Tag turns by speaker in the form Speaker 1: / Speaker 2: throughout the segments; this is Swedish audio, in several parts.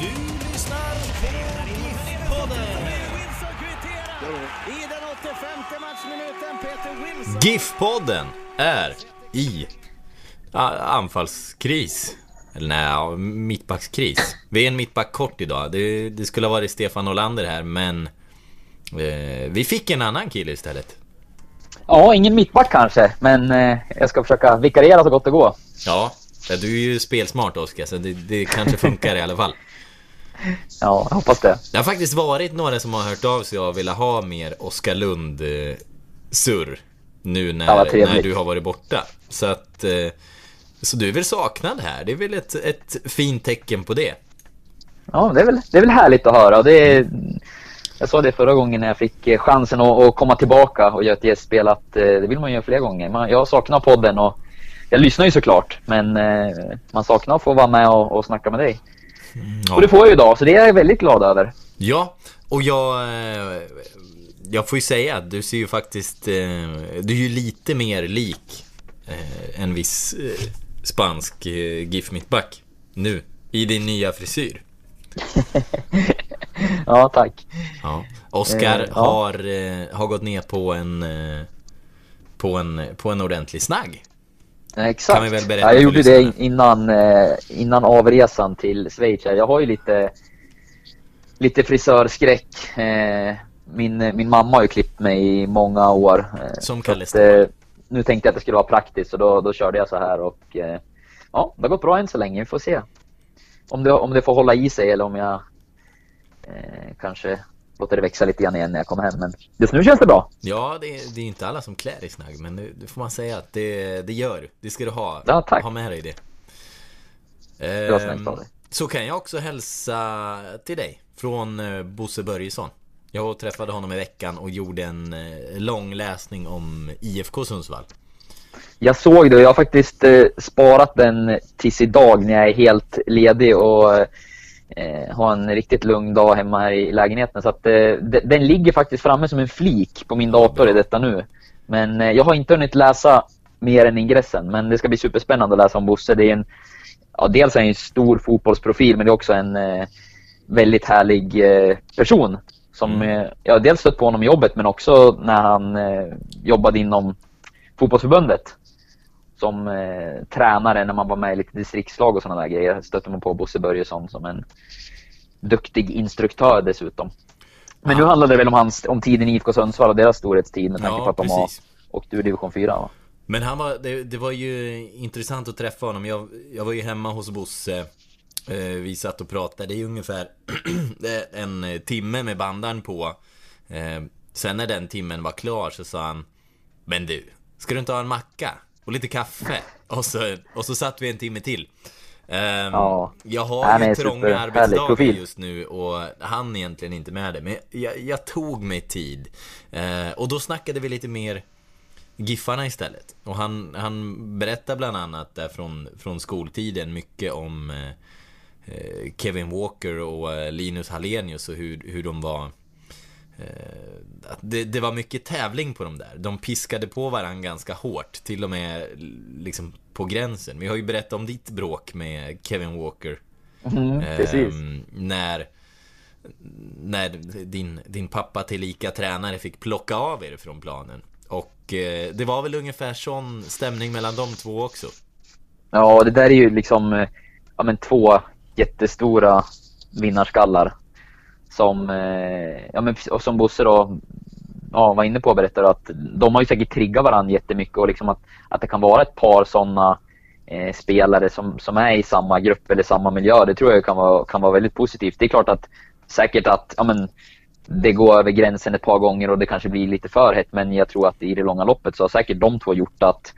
Speaker 1: Du lyssnar på GIF-podden. I den 85 matchminuten Peter Wilson.
Speaker 2: GIF-podden är i anfallskris. Eller nej, mittbackskris. Vi är en mittback kort idag. Det, det skulle ha varit Stefan Olander här, men eh, vi fick en annan kille istället.
Speaker 3: Ja, ingen mittback kanske, men eh, jag ska försöka vikariera så gott det går.
Speaker 2: Ja, du är ju spelsmart Oskar, så det, det kanske funkar i alla fall.
Speaker 3: Ja, jag hoppas det.
Speaker 2: Det har faktiskt varit några som har hört av sig och velat ha mer Oskar Lund eh, surr nu
Speaker 3: Ja,
Speaker 2: när,
Speaker 3: trevligt.
Speaker 2: när du har varit borta. Så att eh, så du är väl saknad här? Det är väl ett, ett fint tecken på det?
Speaker 3: Ja, det är väl, det är väl härligt att höra. Det är, jag sa det förra gången när jag fick eh, chansen att, att komma tillbaka och göra ett gästspel att eh, det vill man göra fler gånger. Man, jag saknar podden och jag lyssnar ju såklart, men man saknar att få vara med och, och snacka med dig. Och det får jag ju idag, så det är jag väldigt glad över.
Speaker 2: Ja, och jag... eh, Jag får ju säga att du ser ju faktiskt... eh, Du är ju lite mer lik eh, en viss spansk eh, GIF mittback nu. I din nya frisyr.
Speaker 3: Ja, tack.
Speaker 2: Ja. Oskar
Speaker 3: Eh, ja.
Speaker 2: har, eh, har gått ner på en, på en, på en ordentlig snagg.
Speaker 3: Exakt.
Speaker 2: Kan vi väl berätta
Speaker 3: ja, jag gjorde det innan, eh, innan avresan till Schweiz. Jag har ju lite, lite frisörskräck. Eh, min, min mamma har ju klippt mig i många år. Eh,
Speaker 2: Som
Speaker 3: eh, Nu tänkte jag att det skulle vara praktiskt så då, då körde jag så här och ja, det har gått bra än så länge. Vi får se om det, om det får hålla i sig eller om jag eh, kanske låter det växa lite grann igen när jag kommer hem. Men just nu känns det bra.
Speaker 2: Ja, det, är- det är inte alla som klär i snagg, men det får man säga att det, det gör. Det ska du ha.
Speaker 3: Ja, tack.
Speaker 2: Ha med dig det.
Speaker 3: Det var snällt
Speaker 2: Ehm,
Speaker 3: av dig.
Speaker 2: så kan jag också hälsa till dig från eh, Bosse Börjesson. Jag träffade honom i veckan och gjorde en eh, lång läsning om IFK Sundsvall.
Speaker 3: Jag såg det och jag har faktiskt eh, sparat den tills idag när jag är helt ledig och eh, har en riktigt lugn dag hemma här i lägenheten. Så att eh, de- den ligger faktiskt framme som en flik på min dator i detta nu. Men eh, jag har inte hunnit läsa mer än ingressen. Men det ska bli superspännande att läsa om Bosse. Det är en, ja, dels är han en stor fotbollsprofil men det är också en eh, väldigt härlig eh, person. Som eh, jag har dels stött på honom i jobbet men också när han jobbade inom fotbollsförbundet som eh, tränare när man var med i lite distriktslag och sådana där grejer. Stötte man på Bosse Börjesson som en duktig instruktör dessutom. Men nu handlar det väl om, hans, om tiden i IFK Sundsvall och deras storhetstid med tanke
Speaker 2: Ja,
Speaker 3: på att de har
Speaker 2: precis.
Speaker 3: åkt ur division 4. Va?
Speaker 2: Men han var, det, det var ju intressant att träffa honom. Jag, jag var ju hemma hos Bosse. Eh, vi satt och pratade i ungefär en timme med bandaren på. Eh, sen när den timmen var klar så sa han Men du, ska du inte ha en macka? Och lite kaffe? Och så, och så satt vi en timme till. Ehm,
Speaker 3: Ja.
Speaker 2: Jag har
Speaker 3: Han
Speaker 2: ju trånga arbetsdagar just nu och han är egentligen inte med det. Men jag, jag tog mig tid. Eh, och då snackade vi lite mer Giffarna istället. Och han, han berättar bland annat där från, från skoltiden mycket om eh, Kevin Walker och eh, Linus Hallenius och hur, hur de var att det, det var mycket tävling på dem där. De piskade på varandra ganska hårt. Till och med liksom på gränsen. Vi har ju berättat om ditt bråk med Kevin Walker.
Speaker 3: Mm, precis.
Speaker 2: Ehm, när när din, din pappa tillika tränare fick plocka av er från planen. Och eh, det var väl ungefär sån stämning mellan de två också.
Speaker 3: Ja, det där är ju liksom eh, ja, men två jättestora vinnarskallar. Som, eh, ja, men, och som Bosse då ja, var inne på och berättade att de har ju säkert triggat varandra jättemycket och liksom att, att det kan vara ett par sådana eh, spelare som, som är i samma grupp eller samma miljö. Det tror jag kan vara, kan vara väldigt positivt. Det är klart att säkert att ja, men, det går över gränsen ett par gånger och det kanske blir lite för hett men jag tror att i det långa loppet så har säkert de två gjort att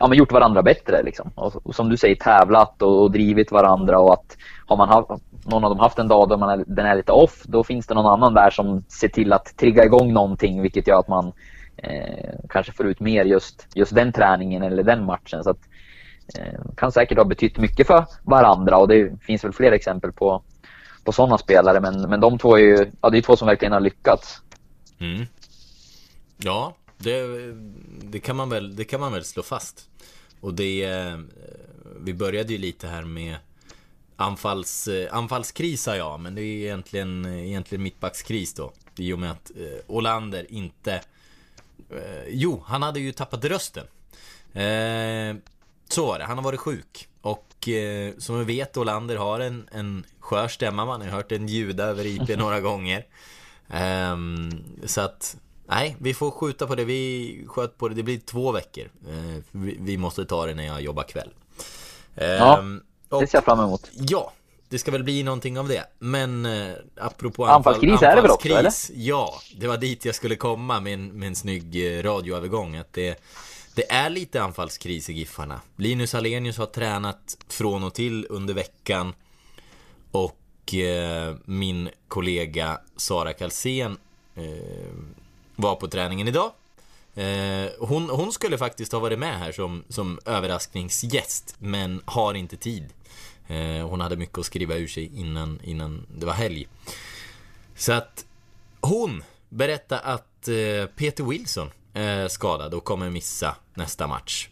Speaker 3: ja, men gjort varandra bättre. Liksom. Och, och som du säger, tävlat och, och, drivit varandra. Och att har man haft, någon av dem haft en dag då man är, den är lite off, då finns det någon annan där som ser till att trigga igång någonting, vilket gör att man eh, kanske får ut mer just, just den träningen eller den matchen. Så att, eh, kan säkert ha betytt mycket för varandra och det finns väl fler exempel på, på sådana spelare. Men, men de två är ju ja, det är två som verkligen har lyckats.
Speaker 2: Mm. Ja, det, det, kan man väl, det kan man väl slå fast. Och det... Eh, vi började ju lite här med anfalls, eh, anfallskris sa jag, men det är egentligen, egentligen mittbackskris då. I och med att eh, Olander inte... Eh, jo, han hade ju tappat rösten. Eh, så var det, han har varit sjuk. Och eh, som vi vet, Olander har en, en skör stämma, man har hört den ljuda över IP några gånger. Eh, så att Nej, vi får skjuta på det. Vi sköt på det. Det blir två veckor. Eh, vi måste ta det när jag jobbar kväll.
Speaker 3: Ja, ehm, det ser jag fram emot.
Speaker 2: Ja, det ska väl bli någonting av det. Men eh, apropå
Speaker 3: anfallskris anfall, är det väl också, eller?
Speaker 2: Ja, det var dit jag skulle komma med en, med en snygg eh, radioövergång. Att det, det är lite anfallskris i Giffarna. Linus Alenius har tränat från och till under veckan. Och eh, min kollega Sara Kalsén eh, var på träningen idag. Eh, hon, hon, skulle faktiskt ha varit med här som, som överraskningsgäst, men har inte tid. Eh, hon hade mycket att skriva ur sig innan, innan det var helg. Så att hon berättade att eh, Peter Wilson är skadad och kommer missa nästa match.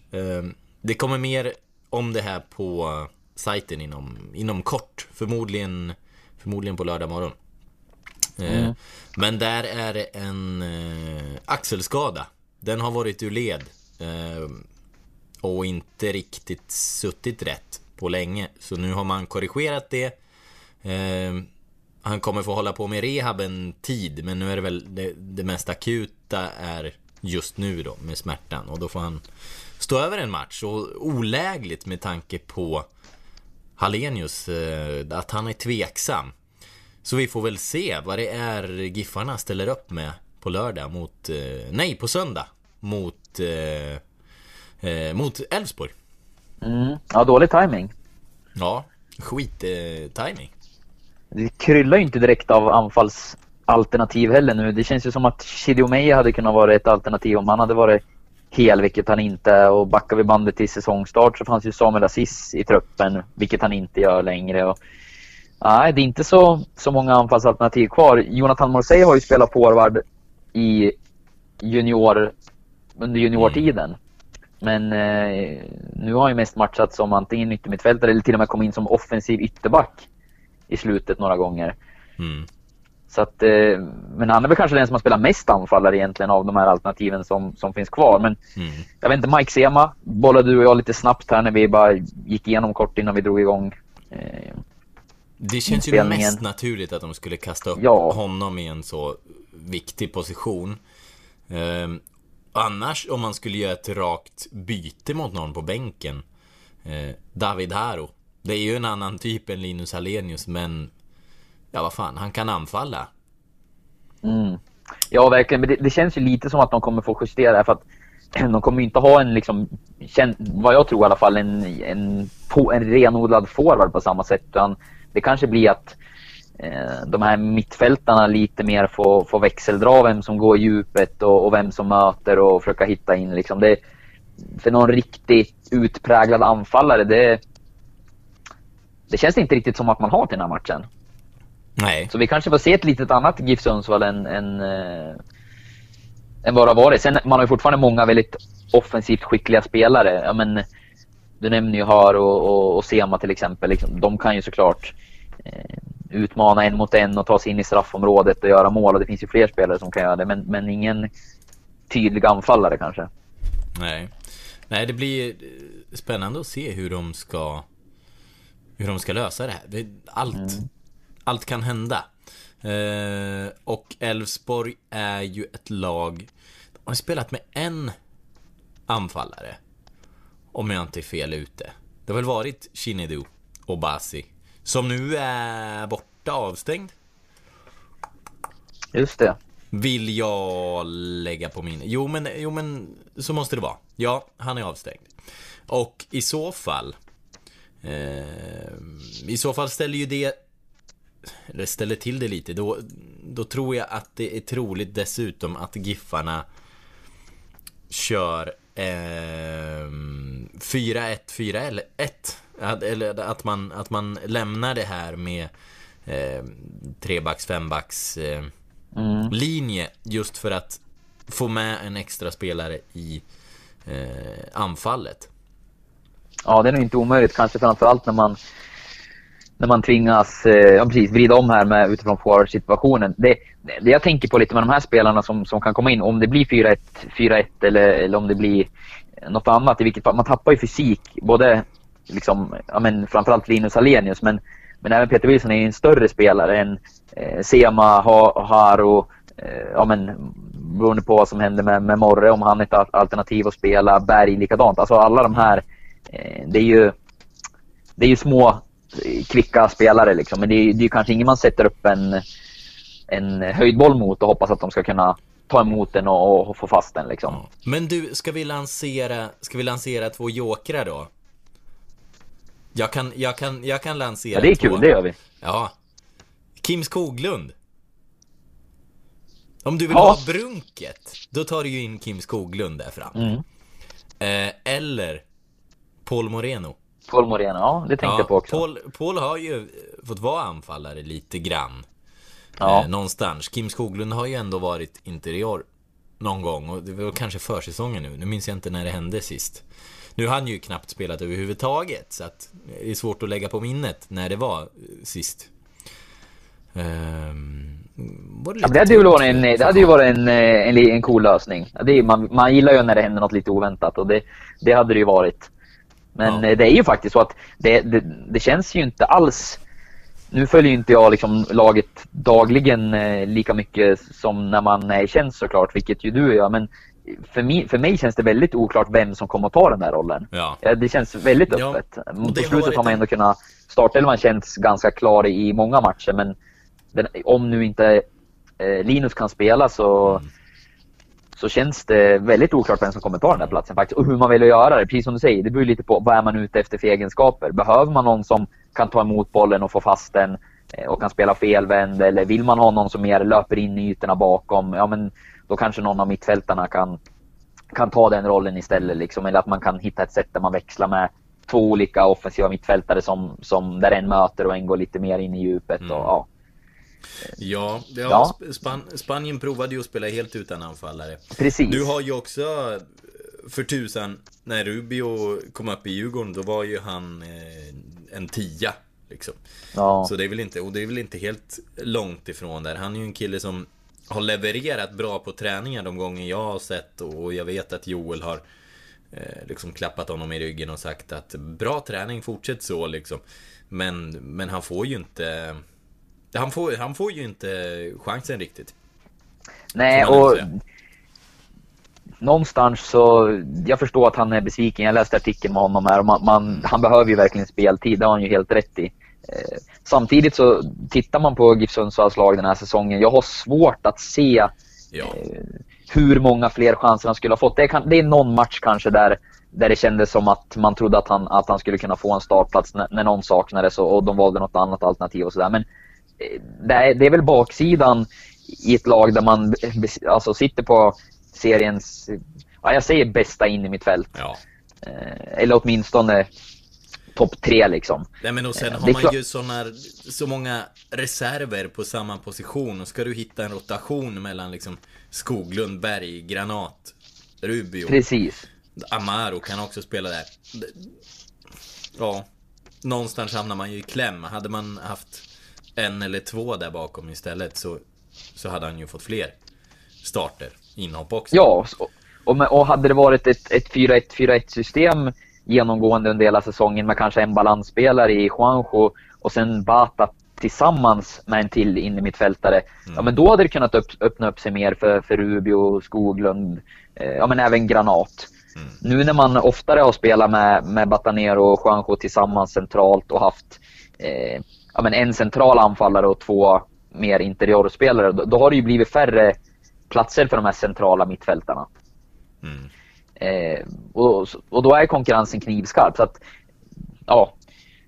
Speaker 2: det kommer mer om det här på sajten inom, inom kort, förmodligen, förmodligen på lördag morgon. Mm. Men där är det en eh, axelskada. Den har varit ur led. Eh, och inte riktigt suttit rätt på länge. Så nu har man korrigerat det. Eh, han kommer få hålla på med rehab en tid. Men nu är det väl det, det mest akuta är just nu då med smärtan. Och då får han stå över en match. Och olägligt med tanke på Hallenius, eh, att han är tveksam. Så vi får väl se vad det är Giffarna ställer upp med på lördag mot, eh, nej på söndag mot, eh, eh, mot Elfsborg.
Speaker 3: Mm. Ja, dålig timing.
Speaker 2: Ja, skit eh, timing.
Speaker 3: Det kryllar ju inte direkt av anfallsalternativ heller nu. Det känns ju som att Chidio hade kunnat vara ett alternativ om han hade varit hel, vilket han inte är. Och backar vi bandet till säsongstart så fanns ju Samuel Aziz i truppen, vilket han inte gör längre. Och Nej, det är inte så, så många anfallsalternativ kvar. Jonathan Morsey har ju spelat forward i junior, under juniortiden. Mm. Men eh, nu har han ju mest matchat som antingen yttermittfältare eller till och med kommit in som offensiv ytterback i slutet några gånger. Mm. Så att, eh, men han är väl kanske den som har spelat mest anfallare egentligen av de här alternativen som, som finns kvar. Men mm. jag vet inte, Mike Sema bollade du och jag lite snabbt här när vi bara gick igenom kort innan vi drog igång. Eh,
Speaker 2: det känns ju mest naturligt att de skulle kasta upp ja. honom i en så viktig position. Annars, om man skulle göra ett rakt byte mot någon på bänken. Eh, David Haro. Det är ju en annan typ än Linus Alenius, men... Ja, vad fan, han kan anfalla.
Speaker 3: Mm. Ja, verkligen. Men det, det, känns ju lite som att de kommer få justera för att de kommer inte ha en, liksom, vad jag tror i alla fall, en, en, en renodlad forward på samma sätt. Utan det kanske blir att de här mittfältarna lite mer får, får växeldra vem som går i djupet och, och, vem som möter och försöka hitta in. Liksom. Det, för någon riktigt utpräglad anfallare, det, det känns inte riktigt som att man har till den här matchen.
Speaker 2: Nej.
Speaker 3: Så vi kanske får se ett litet annat GIF Sundsvall än, än, äh, än vad det har varit. Sen man har ju fortfarande många väldigt offensivt skickliga spelare. Ja, men, du nämner ju Har och, och, och Sema till exempel. Liksom, de kan ju såklart eh, utmana en mot en och ta sig in i straffområdet och göra mål. Och det finns ju fler spelare som kan göra det. Men, men ingen tydlig anfallare kanske.
Speaker 2: Nej. Nej, det blir spännande att se hur de ska hur de ska lösa det här. Allt, mm. allt kan hända. Eh, och Elfsborg är ju ett lag De har spelat med en anfallare om jag inte är fel ute. Det har väl varit Chinedu och Basi. Som nu är borta, avstängd.
Speaker 3: Just det.
Speaker 2: Vill jag lägga på min... Jo men, jo men så måste det vara. Ja, han är avstängd. Och i så fall... Eh, I så fall ställer ju det... Eller ställer till det lite. Då, då tror jag att det är troligt dessutom att Giffarna kör eh, 4-1, 4-1. Eller att man, att man lämnar det här med eh, trebacks, fembacks eh, mm. linje just för att få med en extra spelare i eh, anfallet.
Speaker 3: Ja, det är nog inte omöjligt, kanske framförallt när man när man tvingas eh, ja, precis, vrida om här med, utifrån forward-situationen. Det, det jag tänker på lite med de här spelarna som, som kan komma in, om det blir 4-1, 4-1 eller, eller om det blir något annat, i vilket fall, man tappar ju fysik, både liksom, ja, men framförallt Linus Alenius, men, men även Peter Wilson är ju en större spelare än eh, Sema, ha, Haro, eh, ja men beroende på vad som händer med, med Morre, om han är ett alternativ att spela, Berg likadant. Alltså alla de här, eh, det är ju det är ju små eh, kvicka spelare liksom. Men det är, det är kanske ingen man sätter upp en, en höjdboll mot och hoppas att de ska kunna ta emot den och, och få fast den liksom.
Speaker 2: Men du, ska vi lansera, ska vi lansera två jokrar då? Jag kan, jag kan, jag kan lansera
Speaker 3: Ja, det är två. kul, det gör vi.
Speaker 2: Ja. Kim Skoglund. Om du vill ja. ha brunket, då tar du ju in Kim Skoglund där fram. Mm. Eh, eller Paul Moreno.
Speaker 3: Paul Moreno, ja det tänkte ja, jag på också.
Speaker 2: Paul, Paul har ju fått vara anfallare lite grann. Ja. Eh, någonstans. Kim Skoglund har ju ändå varit interior någon gång. Och det var kanske försäsongen nu. Nu minns jag inte när det hände sist. Nu har han ju knappt spelat överhuvudtaget. Så att det är svårt att lägga på minnet när det var eh, sist.
Speaker 3: Um, var det, ja, det, hade ju varit en, det hade ju varit en, eh, en, en cool lösning. Det man, man gillar ju när det händer något lite oväntat och det, det hade det ju varit. Men ja. Eh, det är ju faktiskt så att det, det, det, känns ju inte alls... Nu följer ju inte jag liksom laget dagligen eh, lika mycket som när man är i tjänst såklart, vilket ju du gör. Men för mig, för mig känns det väldigt oklart vem som kommer att ta den där rollen. Ja. Det känns väldigt öppet. Ja, På slutet har man ändå kunnat... Startelvan känns ganska klar i många matcher, men den, om nu inte eh, Linus kan spela så... Mm så känns det väldigt oklart vem som kommer ta den här platsen faktiskt. Och hur man vill göra det. Precis som du säger, det beror lite på vad är man ute efter för egenskaper. Behöver man någon som kan ta emot bollen och få fast den eh, och kan spela felvänd eller vill man ha någon som mer löper in i ytorna bakom, ja men då kanske någon av mittfältarna kan, kan ta den rollen istället. Liksom. Eller att man kan hitta ett sätt där man växlar med två olika offensiva mittfältare som, som där en möter och en går lite mer in i djupet. Mm. Och, ja.
Speaker 2: Ja, ja. Span Spanien provade ju att spela helt utan anfallare.
Speaker 3: Precis.
Speaker 2: Du har ju också, för tusan, när Rubio kom upp i Djurgården, då var ju han eh, en tia. Liksom. Ja. Så det är väl inte, och det är väl inte helt långt ifrån där. Han är ju en kille som har levererat bra på träningar de gånger jag har sett och jag vet att Joel har eh, liksom klappat honom i ryggen och sagt att bra träning, fortsätt så liksom. Men, men han får ju inte han får, han får ju inte chansen riktigt.
Speaker 3: Nej, och någonstans så, jag förstår att han är besviken. Jag läste artikeln med honom här och man, man, han behöver ju verkligen speltid, det har han ju helt rätt i. Eh, samtidigt så tittar man på GIF Sundsvalls lag den här säsongen, jag har svårt att se ja. eh, hur många fler chanser han skulle ha fått. Det är, det är någon match kanske där, där det kändes som att man trodde att han, att han skulle kunna få en startplats när, när någon saknades och, och de valde något annat alternativ och sådär. Men det är, det är väl baksidan i ett lag där man alltså, sitter på seriens, ja, jag säger bästa in i mitt fält. Ja. Eh, eller åtminstone topp tre liksom.
Speaker 2: Nej men och sen eh, har man ju såna, så många reserver på samma position och ska du hitta en rotation mellan liksom Skoglund, Berg, Granat, Rubio.
Speaker 3: Precis.
Speaker 2: Amaro kan också spela där. Ja, någonstans hamnar man ju i kläm. Hade man haft en eller två där bakom istället så, så hade han ju fått fler starter, inhopp också.
Speaker 3: Ja, och, och hade det varit ett, ett 4-1-4-1 system genomgående under hela säsongen med kanske en balansspelare i Juanjo och sen Bata tillsammans med en till innermittfältare. Mm. Ja, men då hade det kunnat upp, öppna upp sig mer för, för Rubio, Skoglund, eh, ja men även Granat. Mm. Nu när man oftare har spelat med, med Batanero och Juanjo tillsammans centralt och haft eh, ja, men en central anfallare och två mer interiorspelare, då, då har det ju blivit färre platser för de här centrala mittfältarna. Mm. Eh, och, och då är konkurrensen knivskarp. Så att, ja,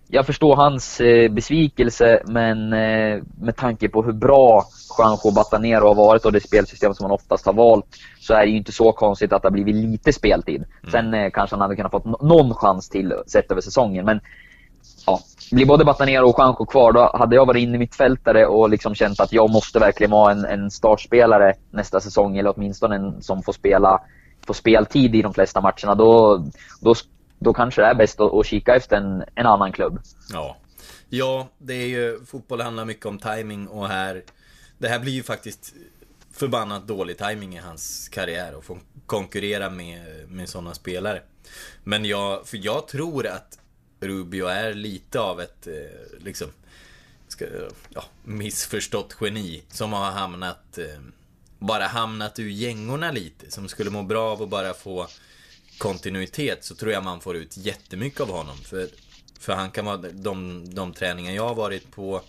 Speaker 3: jag förstår hans eh, besvikelse, men eh, med tanke på hur bra Juanjo Batanero har varit och det spelsystem som han oftast har valt så är det ju inte så konstigt att det har blivit lite speltid. Mm. Sen eh, kanske han hade kunnat fått någon chans till sett över säsongen, men ja, blir både Batanero och Juanjo kvar, då hade jag varit inne i mittfältare och liksom känt att jag måste verkligen vara en, en startspelare nästa säsong, eller åtminstone en som får spela få speltid i de flesta matcherna, då, då, då kanske det är bäst att, att kika efter en, en annan klubb.
Speaker 2: Ja. ja, det är ju, fotboll handlar mycket om timing och här, det här blir ju faktiskt förbannat dålig timing i hans karriär och få konkurrera med, med sådana spelare. Men jag, för jag tror att Rubio är lite av ett, eh, liksom, ska, ja, missförstått geni som har hamnat, eh, bara hamnat ur gängorna lite. Som skulle må bra av att bara få kontinuitet så tror jag man får ut jättemycket av honom. För, för han kan vara, de, de träningar jag har varit på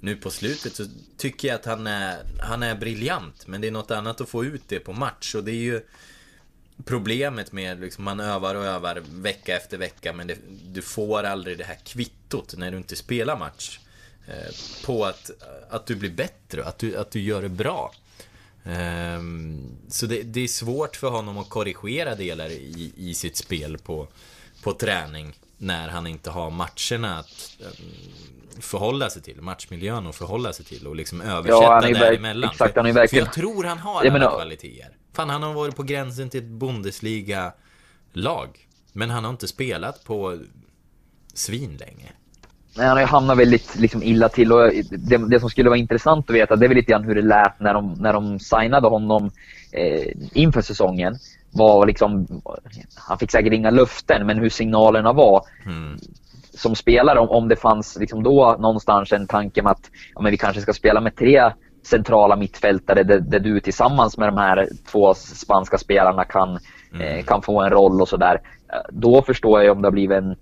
Speaker 2: nu på slutet så tycker jag att han är, han är briljant. Men det är något annat att få ut det på match. Och det är ju problemet med liksom man övar och övar vecka efter vecka men det, du får aldrig det här kvittot när du inte spelar match. Eh, på att, att du blir bättre, att du, att du gör det bra. Eh, så det, det, är svårt för honom att korrigera delar i, i sitt spel på, på träning när han inte har matcherna att eh, förhålla sig till, matchmiljön att förhålla sig till och liksom översätta ja, däremellan. Exakt, han är verkligen... För jag tror han har alla menar... kvaliteter. Fan, han har varit på gränsen till ett Bundesliga-lag. Men han har inte spelat på svin länge.
Speaker 3: Han har hamnat väldigt liksom, illa till och det, det, som skulle vara intressant att veta det är väl lite grann hur det lät när de, när de signade honom eh, inför säsongen. Var liksom, han fick säkert inga luften, men hur signalerna var. Mm. Som spelare, om, om det fanns liksom då någonstans en tanke om att ja, men vi kanske ska spela med tre centrala mittfältare där, där, du tillsammans med de här två spanska spelarna kan, mm. eh, kan få en roll och sådär. Då förstår jag om det har blivit en...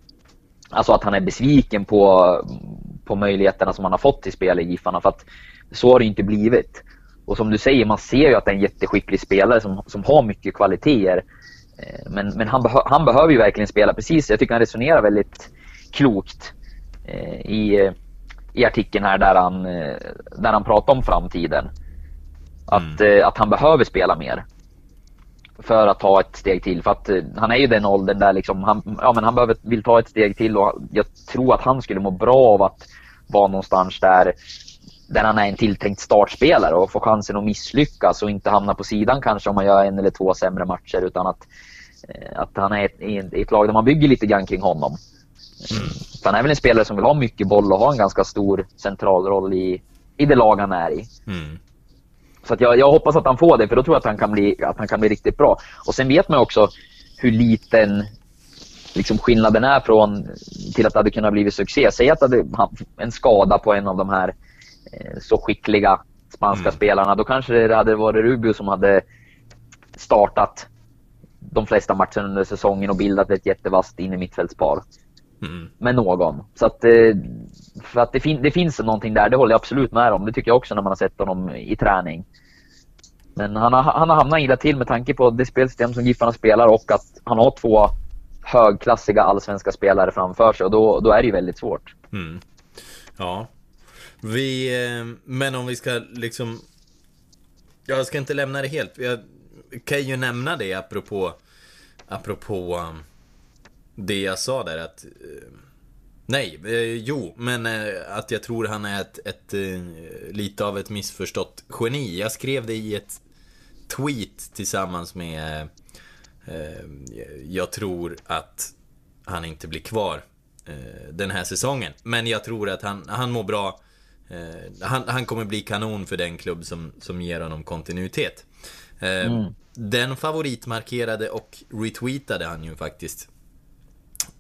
Speaker 3: Alltså att han är besviken på, på möjligheterna som han har fått i spel i Giffarna för att så har det inte blivit. Och som du säger, man ser ju att det är en jätteskicklig spelare som, som har mycket kvaliteter. Eh, men, men han, behö, han behöver ju verkligen spela precis. Jag tycker han resonerar väldigt klokt eh, i i artikeln här där han, eh, där han pratar om framtiden. Att, mm. Att han behöver spela mer. För att ta ett steg till. För att eh, han är ju den åldern där liksom han, ja, men han behöver, vill ta ett steg till och jag tror att han skulle må bra av att vara någonstans där, där han är en tilltänkt startspelare och få chansen att misslyckas och inte hamna på sidan kanske om man gör en eller två sämre matcher utan att, att han är i ett, ett lag där man bygger lite grann kring honom. Mm. Han är väl en spelare som vill ha mycket boll och ha en ganska stor central roll i, i det lag han är i. Mm. Så jag, jag hoppas att han får det, för då tror jag att han kan bli, att han kan bli riktigt bra. Och sen vet man också hur liten liksom skillnaden är från till att det hade kunnat bli succé. Säg att det hade en skada på en av de här eh, så skickliga spanska mm. spelarna. Då kanske det hade varit Rubio som hade startat de flesta matcherna under säsongen och bildat ett jättevasst in i mittfältspar mm. med någon. Så att, eh, för att det, fin det finns någonting där, det håller jag absolut med om. Det tycker jag också när man har sett honom i träning. Men han har, han har hamnat illa till med tanke på det spelsystem som Giffarna spelar och att han har två högklassiga allsvenska spelare framför sig och då, då är det ju väldigt svårt.
Speaker 2: Mm. Ja. Vi, eh, men om vi ska liksom... Jag ska inte lämna det helt. Jag kan ju nämna det apropå, apropå det jag sa där att... Eh, nej, eh, jo, men eh, att jag tror han är ett, ett, lite av ett missförstått geni. Jag skrev det i ett tweet tillsammans med... Jag tror att han inte blir kvar den här säsongen. Men jag tror att han, han mår bra. Han, han kommer bli kanon för den klubb som, som ger honom kontinuitet. Mm. Den favoritmarkerade och retweetade han ju faktiskt.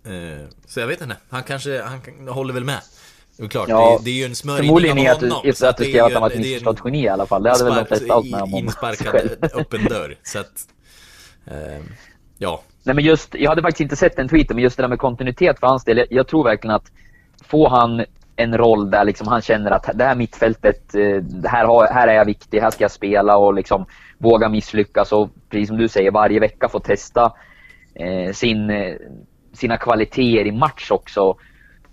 Speaker 2: Eh, så jag vet inte, han kanske, han håller väl med. Det är klart, ja, det, det, är ju en smörjning
Speaker 3: Förmodligen är att du, att du skrev att han var ett missförstått geni i alla fall. Det hade väl de flesta
Speaker 2: hållit med om. Insparkad öppen dörr. Så att, eh, ja.
Speaker 3: Nej, men just, jag hade faktiskt inte sett den tweeten, men just det där med kontinuitet för hans del. Jag, jag tror verkligen att få han en roll där liksom han känner att det här mittfältet, eh, här, har, här är jag viktig, här ska jag spela och liksom våga misslyckas och precis som du säger varje vecka få testa eh, sin, eh, sina kvaliteter i match också.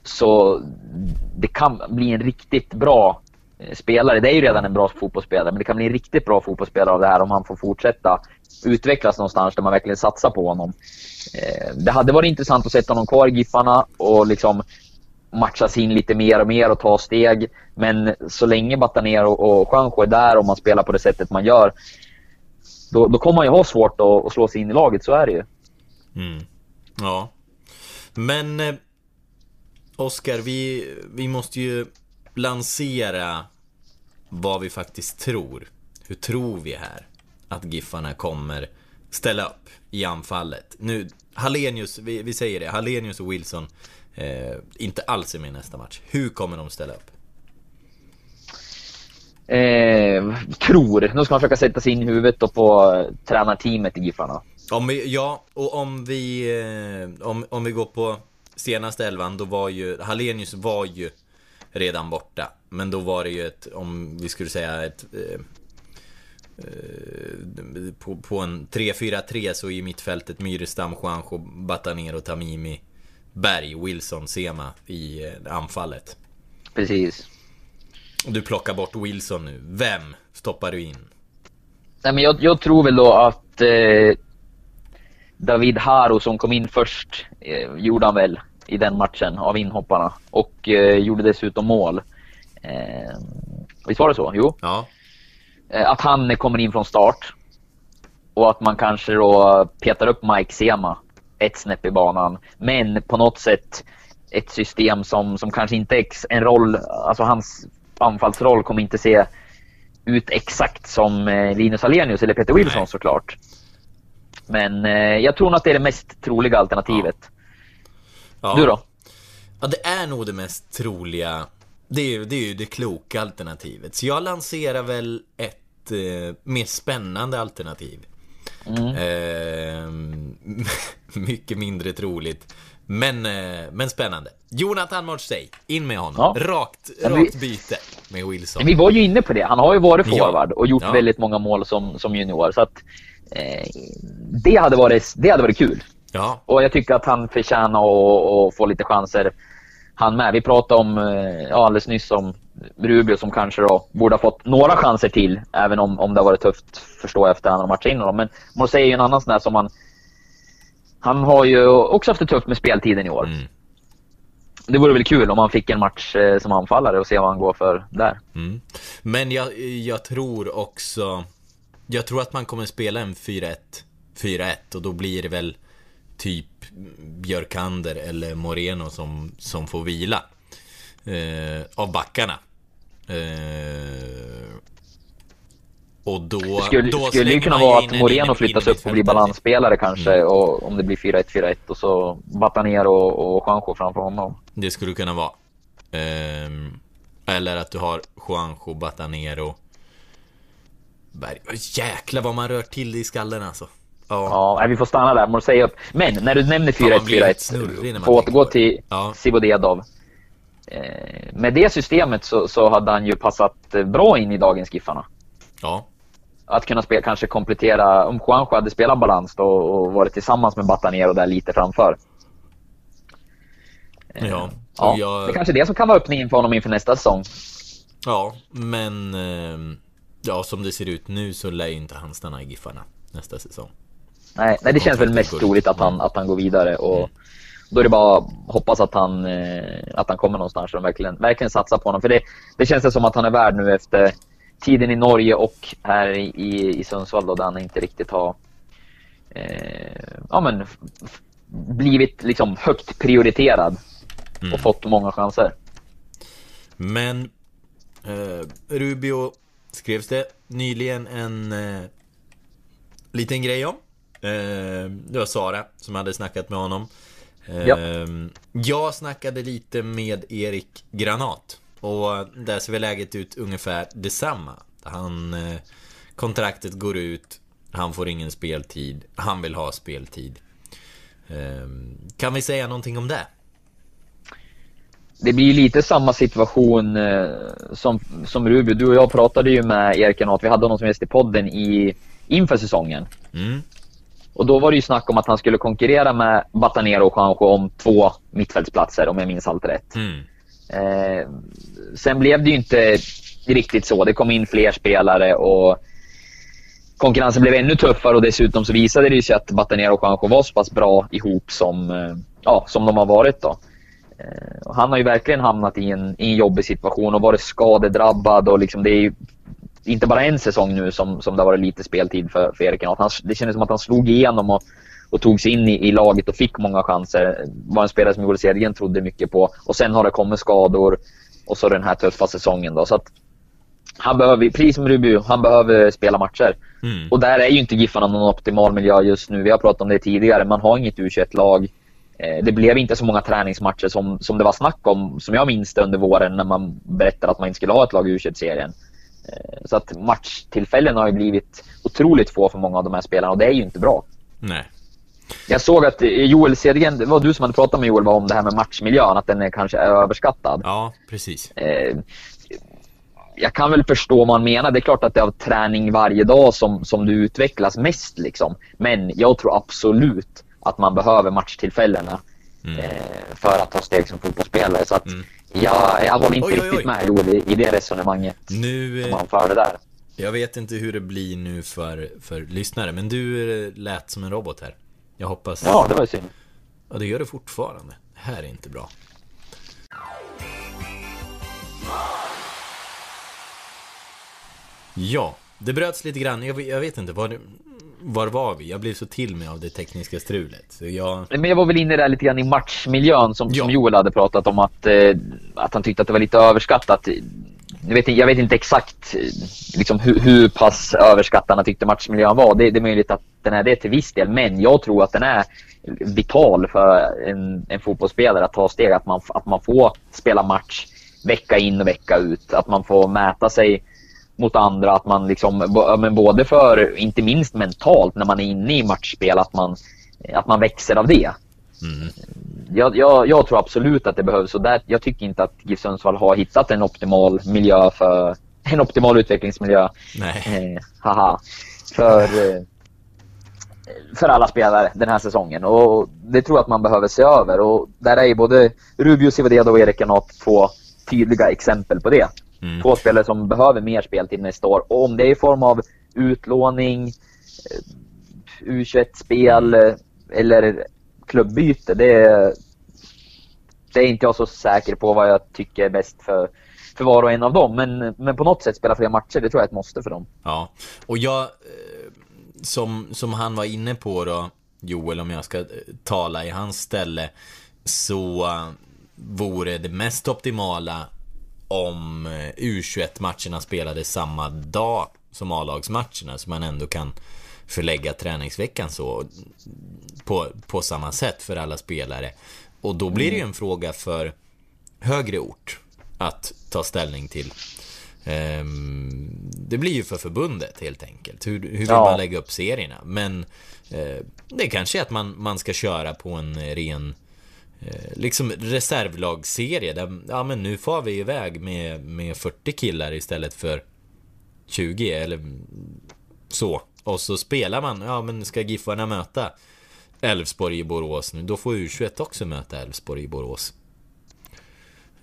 Speaker 3: Så det kan bli en riktigt bra eh, spelare. Det är ju redan en bra fotbollsspelare, men det kan bli en riktigt bra fotbollsspelare av det här om han får fortsätta utvecklas någonstans där man verkligen satsar på honom. Eh, det hade varit intressant att sätta honom kvar i Giffarna och liksom matchas in lite mer och mer och ta steg. Men så länge Batanero och Juanjo är där och man spelar på det sättet man gör, då, då kommer man ju ha svårt att, att slå sig in i laget, så är det ju.
Speaker 2: Mm. Ja. Men eh, Oskar, vi, vi måste ju lansera vad vi faktiskt tror. Hur tror vi här att Giffarna kommer ställa upp i anfallet? Nu, Hallenius, vi, vi säger det, Hallenius och Wilson eh, inte alls är med i nästa match. Hur kommer de ställa upp?
Speaker 3: Eh, tror. Nu ska man försöka sätta sig in i huvudet på tränarteamet i Giffarna.
Speaker 2: Om vi, ja, och om vi, eh, om, om vi går på senaste elvan, då var ju, Hallenius var ju redan borta. Men då var det ju ett, om vi skulle säga ett eh, eh på, på en 3-4-3 så i mittfältet Myrestam, Juanjo, Batanero, Tamimi Berg, Wilson, Sema i eh, anfallet.
Speaker 3: Precis.
Speaker 2: Du plockar bort Wilson nu. Vem stoppar du in?
Speaker 3: Nej, men jag, jag tror väl då att eh, David Haro som kom in först eh, gjorde han väl i den matchen av inhopparna och eh, gjorde dessutom mål. Eh, visst var det så? Jo.
Speaker 2: Ja.
Speaker 3: Eh, att han kommer in från start och att man kanske då petar upp Mike Sema ett snäpp i banan. Men på något sätt ett system som, som kanske inte är en roll, alltså hans anfallsroll kommer inte se ut exakt som eh, Linus Alenius eller Peter Wilson Nej. såklart. Men eh, jag tror nog att det är det mest troliga alternativet. Ja. Ja. Du då?
Speaker 2: Ja, det är nog det mest troliga. Det är, det är ju det kloka alternativet. Så jag lanserar väl ett eh, mer spännande alternativ. Mm. Eh, mycket mindre troligt. Men, eh, men spännande. Jonathan Mordsey, in med honom. Ja. Rakt, rakt byte med Wilson.
Speaker 3: Vi var ju inne på det. Han har ju varit forward och gjort ja. väldigt många mål som, som junior. Så att, det, hade varit, det hade varit kul.
Speaker 2: Ja.
Speaker 3: Och jag tycker att han förtjänar att få lite chanser han med. Vi pratade om, eh, ja, alldeles nyss om Rubio som kanske då borde ha fått några chanser till, även om, om det har varit tufft, förstår jag, efter han har matchat in honom. Men Morsey är ju en annan sån där som man... Han har ju också haft det tufft med speltiden i år. Mm. Det vore väl kul om han fick en match eh, som anfallare och se vad han går för där.
Speaker 2: Mm. Men jag, jag tror också... Jag tror att man kommer spela en 4-1. 4-1 och då blir det väl typ Björkander eller Moreno som, som får vila eh, av backarna. Eh, och då...
Speaker 3: Det skulle, då skulle ju kunna vara att Moreno flyttas upp och blir balansspelare kanske, mm. och om det blir 4-1, 4-1 och så Batanero och, och Juanjo framför honom.
Speaker 2: Det skulle kunna vara. Eh, eller att du har Juanjo, Batanero, Berg. Jäklar vad man rör till det i skallen alltså.
Speaker 3: Ja. ja, vi får stanna där. Säga upp. Men när du nämner 4-1-4-1, får återgå till ja. Sivodedov. Eh, med det systemet så, så, hade han ju passat bra in i dagens Giffarna.
Speaker 2: Ja.
Speaker 3: Att kunna spela, kanske komplettera, om Juanjo hade spelat balans då och varit tillsammans med Batanero där lite framför.
Speaker 2: Eh, ja,
Speaker 3: ja jag... det är kanske är det som kan vara öppningen för honom inför nästa säsong.
Speaker 2: Ja, men eh, ja, som det ser ut nu så lär ju inte han stanna i Giffarna nästa säsong.
Speaker 3: Nej, nej det känns väl mest troligt att han, att han går vidare. Och mm. Då är det bara att hoppas att han, eh, att han kommer någonstans och verkligen, verkligen satsar på honom. För det, det känns som att han är värd nu efter tiden i Norge och här i, i Sundsvall då, där han inte riktigt har eh, ja, men, blivit liksom högt prioriterad mm. och fått många chanser.
Speaker 2: Men eh, Rubio skrevs det nyligen en eh, liten grej om. Eh, det var Sara som hade snackat med honom. Ja. Eh, jag snackade lite med Erik Granat. Och där ser väl läget ut ungefär detsamma. Han, eh, kontraktet går ut, han får ingen speltid, han vill ha speltid. Ehm, kan vi säga någonting om det?
Speaker 3: Det blir lite samma situation eh, som, som Rubio. Du och jag pratade ju med Erik Granat. Vi hade honom som gäst i podden i, inför säsongen.
Speaker 2: Mm.
Speaker 3: Och då var det ju snack om att han skulle konkurrera med Batanero och Juanjo om två mittfältsplatser, om jag minns allt rätt.
Speaker 2: Mm.
Speaker 3: Eh, sen blev det ju inte riktigt så. Det kom in fler spelare och konkurrensen blev ännu tuffare och dessutom så visade det sig att Batanero och Juanjo var så pass bra ihop som, eh, ja, som de har varit. Då. Eh, och han har ju verkligen hamnat i en, i en jobbig situation och varit skadedrabbad. Och liksom det är inte bara en säsong nu som, som det har varit lite speltid för, för Erik han, Det kändes som att han slog igenom och, och tog sig in i, i, laget och fick många chanser. Var en spelare som Joel trodde mycket på. Och sen har det kommit skador och så den här tuffa säsongen. Då. Så att han behöver, precis som Rubio, han behöver spela matcher. Mm. Och där är ju inte Giffarna någon optimal miljö just nu. Vi har pratat om det tidigare. Man har inget U21-lag. Eh, det blev inte så många träningsmatcher som, som det var snack om, som jag minns det under våren när man berättade att man inte skulle ha ett lag i U21-serien. Eh, så att matchtillfällen har ju blivit otroligt få för många av de här spelarna och det är ju inte bra.
Speaker 2: Nej.
Speaker 3: Jag såg att Joel Cedergren, det var du som hade pratat med Joel om det här med matchmiljön, att den är kanske är överskattad.
Speaker 2: Ja, precis.
Speaker 3: Eh, jag kan väl förstå vad man menar. Det är klart att det är av träning varje dag som, som du utvecklas mest. Liksom. Men jag tror absolut att man behöver matchtillfällena mm. eh, för att ta steg som fotbollsspelare. Så att mm. jag, jag håller inte oj, riktigt oj, oj. med Joel i, i det resonemanget
Speaker 2: nu,
Speaker 3: som han förde där.
Speaker 2: Jag vet inte hur det blir nu för, för lyssnare, men du eh, lät som en robot här. Jag hoppas...
Speaker 3: Ja, det var synd.
Speaker 2: Ja, det gör det fortfarande. Det här är inte bra. Ja, det bröts lite grann. Jag, jag vet inte, var, var var vi? Jag blev så till mig av det tekniska strulet. Så jag...
Speaker 3: Men jag var väl inne där lite grann i matchmiljön som, ja. som Joel hade pratat om att, eh, att han tyckte att det var lite överskattat. Jag vet, jag vet inte exakt liksom, hur, hur pass överskattad han tyckte matchmiljön var. Det, det är möjligt att den är det till viss del, men jag tror att den är vital för en, en fotbollsspelare att ta steg. Att man, att man får spela match vecka in och vecka ut. Att man får mäta sig mot andra. Att man liksom, men både för, inte minst mentalt när man är inne i matchspel, att man, att man växer av det. Mm. Jag, jag, jag, tror absolut att det behövs och där, jag tycker inte att GIF Sundsvall har hittat en optimal miljö för en optimal utvecklingsmiljö.
Speaker 2: Nej.
Speaker 3: Eh, haha. För, eh, för alla spelare den här säsongen och det tror jag att man behöver se över och där är ju både Rubio Sivadedo och Erik Granat två tydliga exempel på det. Mm. Två spelare som behöver mer speltid nästa år. Och om det är i form av utlåning, eh, U21-spel eh, eller klubbyte, det är, det är inte jag så säker på vad jag tycker är bäst för, för var och en av dem. Men, men på något sätt spela fler matcher, det tror jag är ett måste för dem.
Speaker 2: Ja, och jag, eh, som, som han var inne på då, Joel, om jag ska tala i hans ställe, så vore det mest optimala om eh, U21-matcherna spelades samma dag som A-lagsmatcherna så man ändå kan förlägga träningsveckan så på, på samma sätt för alla spelare. Och då blir det ju en fråga för högre ort att ta ställning till. Um, det blir ju för förbundet helt enkelt. Hur, hur vill ja. man lägga upp serierna? Men uh, det kanske är att man, man ska köra på en ren Eh, liksom reservlagsserie där, ja men nu får vi iväg med, med 40 killar istället för 20 eller så. Och så spelar man, ja men ska Giffarna möta Elfsborg i Borås nu, då får U21 också möta Elfsborg i Borås.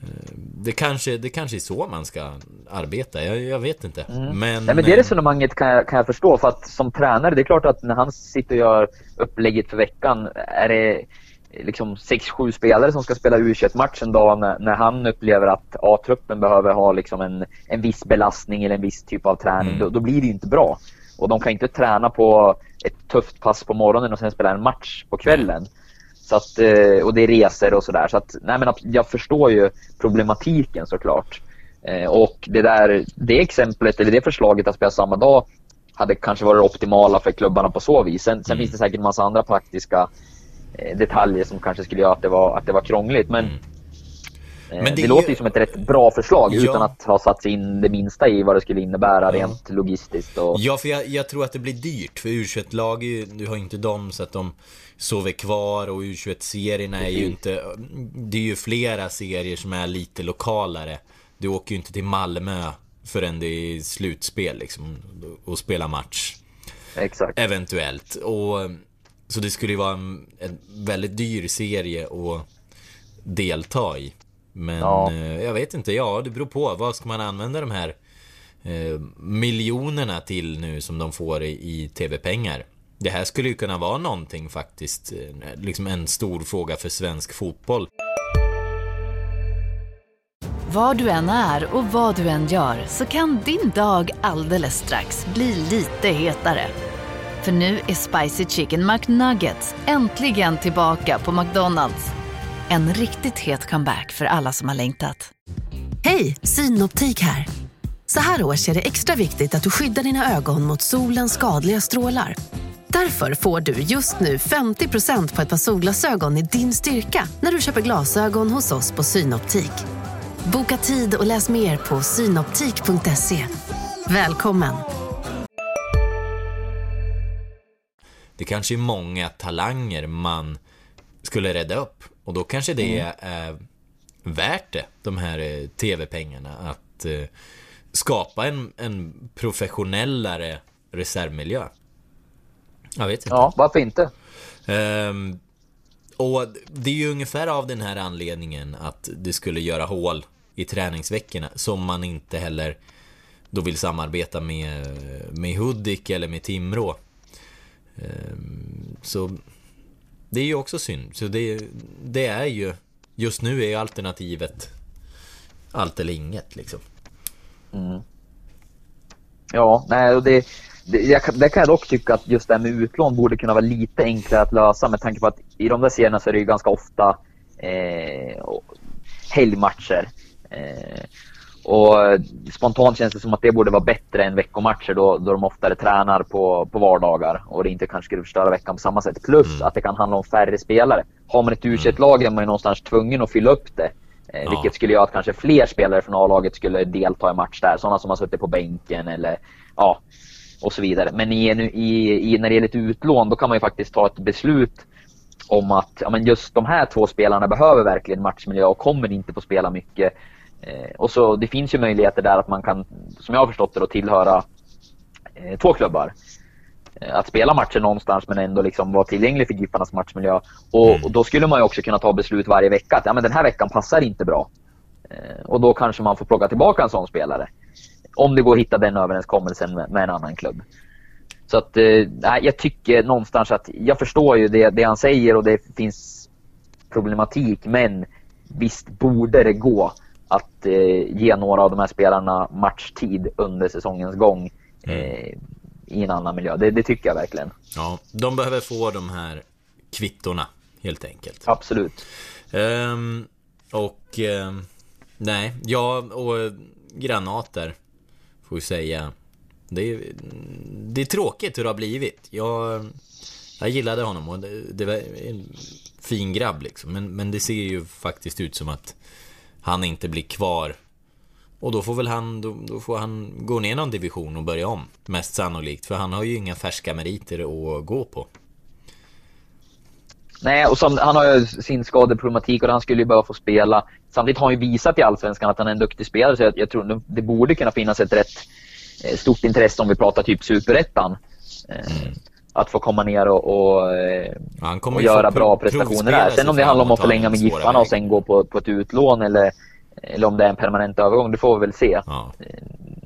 Speaker 2: Eh, det kanske, det kanske är så man ska arbeta, jag, jag vet inte. Mm. Men,
Speaker 3: Nej, men det resonemanget kan jag, kan jag förstå, för att som tränare, det är klart att när han sitter och gör upplägget för veckan, är det liksom 6-7 spelare som ska spela U21-match en dag när, när, han upplever att A-truppen behöver ha liksom en, en viss belastning eller en viss typ av träning, mm. då, då, blir det inte bra. Och de kan inte träna på ett tufft pass på morgonen och sen spela en match på kvällen. Så att, eh, och det är resor och sådär. Så att, nej men jag förstår ju problematiken såklart. Eh, och det där, det exemplet, eller det förslaget att spela samma dag hade kanske varit optimala för klubbarna på så vis. Sen, sen mm. finns det säkert en massa andra praktiska detaljer som kanske skulle göra att det var, att det var krångligt. Men mm. Men det, det låter ju som ett rätt bra förslag ja. utan att ha satt sig in det minsta i vad det skulle innebära ja. rent logistiskt. Och...
Speaker 2: Ja, för jag, jag, tror att det blir dyrt. För U21-lag, du har inte dem så att de sover kvar och U21-serierna är ju inte... Det är ju flera serier som är lite lokalare. Du åker ju inte till Malmö förrän det är slutspel liksom och spelar match.
Speaker 3: Exakt.
Speaker 2: Eventuellt. Och, så det skulle ju vara en, en väldigt dyr serie att delta i. Men ja. eh, jag vet inte, ja det beror på. Vad ska man använda de här eh, miljonerna till nu som de får i, i TV-pengar? Det här skulle ju kunna vara någonting faktiskt, eh, liksom en stor fråga för svensk fotboll.
Speaker 4: Var du än är och vad du än gör så kan din dag alldeles strax bli lite hetare. För nu är Spicy Chicken McNuggets äntligen tillbaka på McDonalds. En riktigt het comeback för alla som har längtat.
Speaker 5: Hej, Synoptik här. Så här års är det extra viktigt att du skyddar dina ögon mot solens skadliga strålar. Därför får du just nu 50% på ett par solglasögon i din styrka när du köper glasögon hos oss på Synoptik. Boka tid och läs mer på synoptik.se. Välkommen!
Speaker 2: Det kanske är många talanger man skulle rädda upp. Och då kanske det mm. är värt det, de här eh, tv-pengarna. Att eh, skapa en, en professionellare reservmiljö. Jag vet inte.
Speaker 3: Ja, varför inte?
Speaker 2: Um, och det är ju ungefär av den här anledningen att det skulle göra hål i träningsveckorna som man inte heller då vill samarbeta med, med Hudik eller med Timrå. Ehm, så det är ju också synd. Så det, det är ju, just nu är alternativet allt eller inget liksom.
Speaker 3: Mm. Ja, nej, och det, det, jag, det kan jag dock tycka att just det här med utlån borde kunna vara lite enklare att lösa med tanke på att i de där serierna så är det ju ganska ofta eh, helgmatcher. Eh, och spontant känns det som att det borde vara bättre än veckomatcher då, då de oftare tränar på, på vardagar och det inte kanske skulle förstöra veckan på samma sätt. Plus mm. att det kan handla om färre spelare. Har man ett u lag är man ju någonstans tvungen att fylla upp det. Eh, ja. Vilket skulle göra att kanske fler spelare från A-laget skulle delta i match där. Sådana som har suttit på bänken eller ja, och så vidare. Men i, i, i, när det gäller ett utlån då kan man ju faktiskt ta ett beslut om att ja, men just de här två spelarna behöver verkligen matchmiljö och kommer inte få spela mycket. Eh, och så Det finns ju möjligheter där att man kan, som jag har förstått det, då, tillhöra eh, två klubbar. Eh, att spela matcher någonstans men ändå liksom vara tillgänglig för Giffarnas matchmiljö. Och, mm. och, Då skulle man ju också kunna ta beslut varje vecka att ja, men den här veckan passar inte bra. Och Då kanske man får plocka tillbaka en sån spelare. Om det går att hitta den överenskommelsen med, med en annan klubb. Så att, eh, jag tycker någonstans att jag förstår ju det, det han säger och det finns problematik men visst borde det gå att eh, ge några av de här spelarna matchtid under säsongens gång mm. eh, i en annan miljö. Det, det, tycker jag verkligen.
Speaker 2: Ja, de behöver få de här kvittorna helt enkelt.
Speaker 3: Absolut.
Speaker 2: Um, och um, nej, ja och granater får vi säga. Det är, det är tråkigt hur det har blivit. Jag, jag gillade honom och det, det var en fin grabb liksom. Men, men det ser ju faktiskt ut som att han inte blir kvar. Och då får väl han, då, då, får han gå ner någon division och börja om. Mest sannolikt, för han har ju inga färska meriter att gå på.
Speaker 3: Nej, och som, han har ju sin skadeproblematik och han skulle ju behöva få spela. Samtidigt har han ju visat i Allsvenskan att han är en duktig spelare, så jag, jag tror det borde kunna finnas ett rätt eh, stort intresse om vi pratar typ Superettan. Eh, mm. Att få komma ner och, och, eh, och göra bra prestationer där. Sen om det handlar om att förlänga med Giffarna och sen gå på, på ett utlån eller, eller om det är en permanent övergång, det får vi väl se. Ja.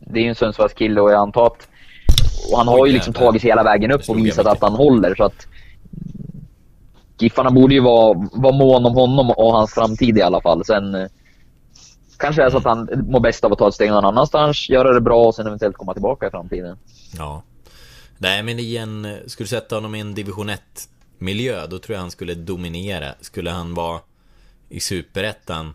Speaker 3: Det är ju en Sundsvallskille och jag antar att och han har ju liksom tagit sig hela vägen upp och visat att han håller. Så att Giffarna borde ju vara, vara mån om honom och hans framtid i alla fall. Sen eh, kanske det är så att han mår bäst av att ta ett steg någon annanstans, göra det bra och sen eventuellt komma tillbaka i framtiden.
Speaker 2: Ja. Nej, men igen, skulle du sätta honom i en division 1 miljö, då tror jag han skulle dominera. Skulle han vara i superettan,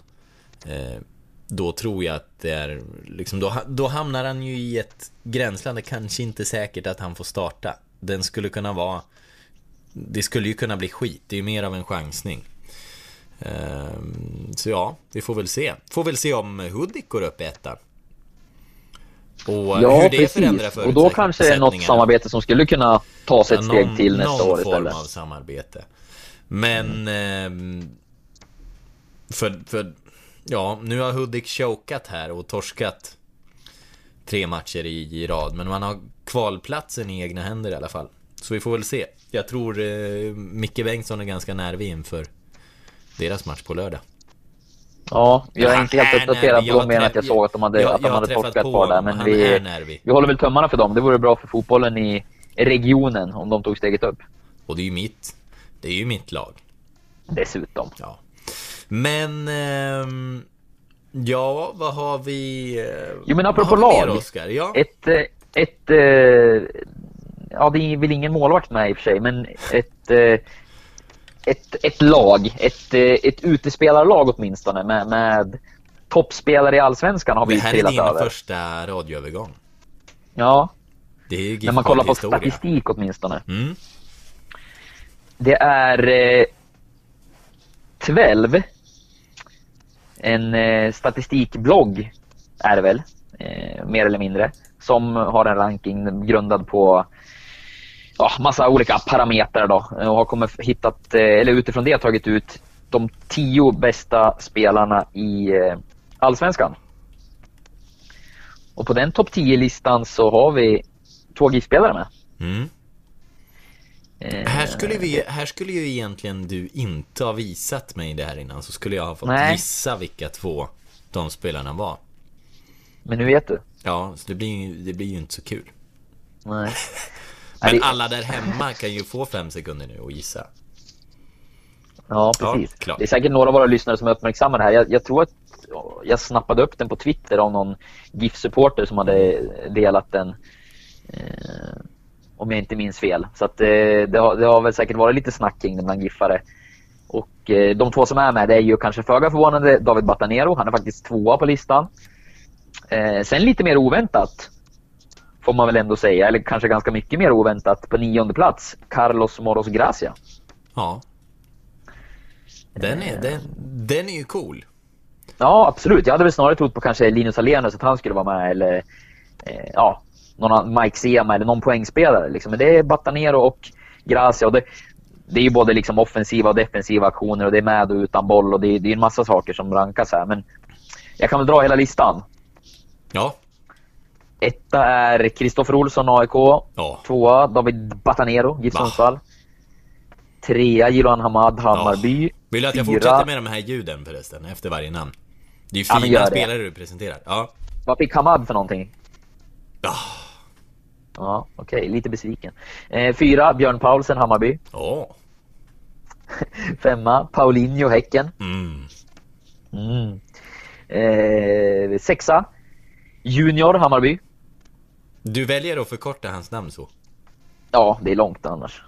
Speaker 2: eh, då tror jag att det är, liksom, då, då hamnar han ju i ett gränsland. Det kanske inte är säkert att han får starta. Den skulle kunna vara det skulle ju kunna bli skit. Det är ju mer av en chansning. Eh, så ja, vi får väl se. Får väl se om Hudik går upp i ettan. Och
Speaker 3: Ja,
Speaker 2: hur det förändrar
Speaker 3: precis. Och då kanske det är något samarbete som skulle kunna ta sig ett steg
Speaker 2: någon-
Speaker 3: till nästa år
Speaker 2: Någon form
Speaker 3: istället.
Speaker 2: av samarbete. Men... ehm, för, för... Ja, nu har Hudik chokat här och torskat tre matcher i, i rad. Men man har kvalplatsen i egna händer i alla fall. Så vi får väl se. Jag tror eh, Micke Bengtsson är ganska nervig inför deras match på lördag.
Speaker 3: Ja, jag är inte helt uppdaterad på dem mer än att jag såg att de hade,
Speaker 2: jag-
Speaker 3: att de
Speaker 2: jag
Speaker 3: hade torskat
Speaker 2: på
Speaker 3: där. Men vi, vi håller väl tummarna för dem. Det vore bra för fotbollen i regionen om de tog steget upp.
Speaker 2: Och det är ju mitt, det är ju mitt lag.
Speaker 3: Dessutom.
Speaker 2: Ja. Men... ehm, ja, vad har vi... eh,
Speaker 3: Jo, men apropå
Speaker 2: mer,
Speaker 3: lag.
Speaker 2: Oskar? Ja.
Speaker 3: Ett, eh, ett, eh, ja det är väl ingen målvakt med i och för sig, men ett, ett, ett lag, ett, eh, ett utespelarlag åtminstone med, med toppspelare i Allsvenskan har vi
Speaker 2: det
Speaker 3: ju
Speaker 2: här är
Speaker 3: trillat
Speaker 2: din
Speaker 3: över.
Speaker 2: första radioövergång.
Speaker 3: Ja,
Speaker 2: Det är
Speaker 3: när man kollar på
Speaker 2: historia.
Speaker 3: statistik åtminstone.
Speaker 2: Mm.
Speaker 3: Det är eh, 12. En eh, statistikblogg är det väl, eh, mer eller mindre, som har en ranking grundad på ja, massa olika parametrar då och har kommit hittat, eh, eller utifrån det tagit ut de tio bästa spelarna i eh, Allsvenskan. Och på den topp 10-listan så har vi två GIF-spelare med.
Speaker 2: Mm.
Speaker 3: Eh,
Speaker 2: Här, skulle vi, här skulle ju egentligen du inte ha visat mig det här innan Så skulle jag ha fått
Speaker 3: Nej.
Speaker 2: gissa vilka två de spelarna var
Speaker 3: Men nu vet du.
Speaker 2: Ja, så det blir det blir ju inte så kul
Speaker 3: Nej.
Speaker 2: Men
Speaker 3: det-
Speaker 2: alla där hemma kan ju få fem sekunder nu och gissa
Speaker 3: Ja,
Speaker 2: Ja,
Speaker 3: precis.
Speaker 2: klart.
Speaker 3: det är säkert några av våra lyssnare som uppmärksammar det här. Jag, jag tror att jag snappade upp den på Twitter av någon GIF-supporter som hade delat den. Eh, om jag inte minns fel. Så att, eh, det, har, det har väl säkert varit lite snack kring den bland GIFare. Och eh, de två som är med det är ju kanske föga förvånande David Batanero. Han är faktiskt tvåa på listan. Eh, sen lite mer oväntat får man väl ändå säga, eller kanske ganska mycket mer oväntat, på nionde plats, Carlos Moros Gracia.
Speaker 2: Ja Den är, den, den är ju cool
Speaker 3: Ja, absolut. Jag hade väl snarare trott på kanske Linus Alenius att han skulle vara med eller eh, ja, någon Mike Sema eller någon poängspelare. Liksom. Men det är Batanero och Gracia. Och det, det är ju både liksom offensiva och defensiva aktioner och det är med och utan boll och det är, det är en massa saker som rankas här. Men jag kan väl dra hela listan.
Speaker 2: Ja,
Speaker 3: Etta är Kristoffer Olsson, AIK.
Speaker 2: ja,
Speaker 3: Tvåa David Batanero, GIF
Speaker 2: Va?
Speaker 3: Sundsvall. Trea Jiloan Hamad, Hammarby.
Speaker 2: Vill du att jag
Speaker 3: Fyra-
Speaker 2: fortsätter med de här ljuden förresten, efter varje namn? Det är ju
Speaker 3: Ja,
Speaker 2: fina
Speaker 3: det.
Speaker 2: spelare du presenterar Ja,
Speaker 3: Vad fick Hamad för någonting?
Speaker 2: ja,
Speaker 3: Ja, okej. Lite besviken. Eh, fyra, Björn Paulsen, Hammarby.
Speaker 2: Åh.
Speaker 3: Femma, Paulinho, Häcken.
Speaker 2: Mm.
Speaker 3: Mm. Eh, sexa, Junior, Hammarby.
Speaker 2: Du väljer att förkorta hans namn så?
Speaker 3: Ja, det är långt annars.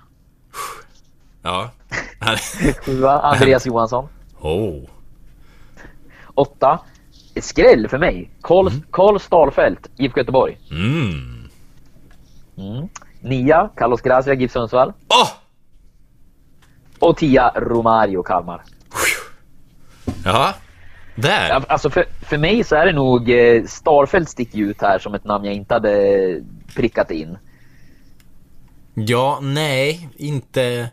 Speaker 2: Ja
Speaker 3: Sjua, Andreas Johansson.
Speaker 2: Oh
Speaker 3: Åtta, skräll för mig. Karl, Karl Stalfelt, IFK Göteborg.
Speaker 2: Mm
Speaker 3: Mm. Nia, Carlos Gracia, GIF Sundsvall.
Speaker 2: Åh!
Speaker 3: Och tia, Romario, Kalmar.
Speaker 2: Ja, där.
Speaker 3: Alltså för, för mig så är det nog eh, Starfelt sticker ut här som ett namn jag inte hade prickat in.
Speaker 2: Ja, nej, inte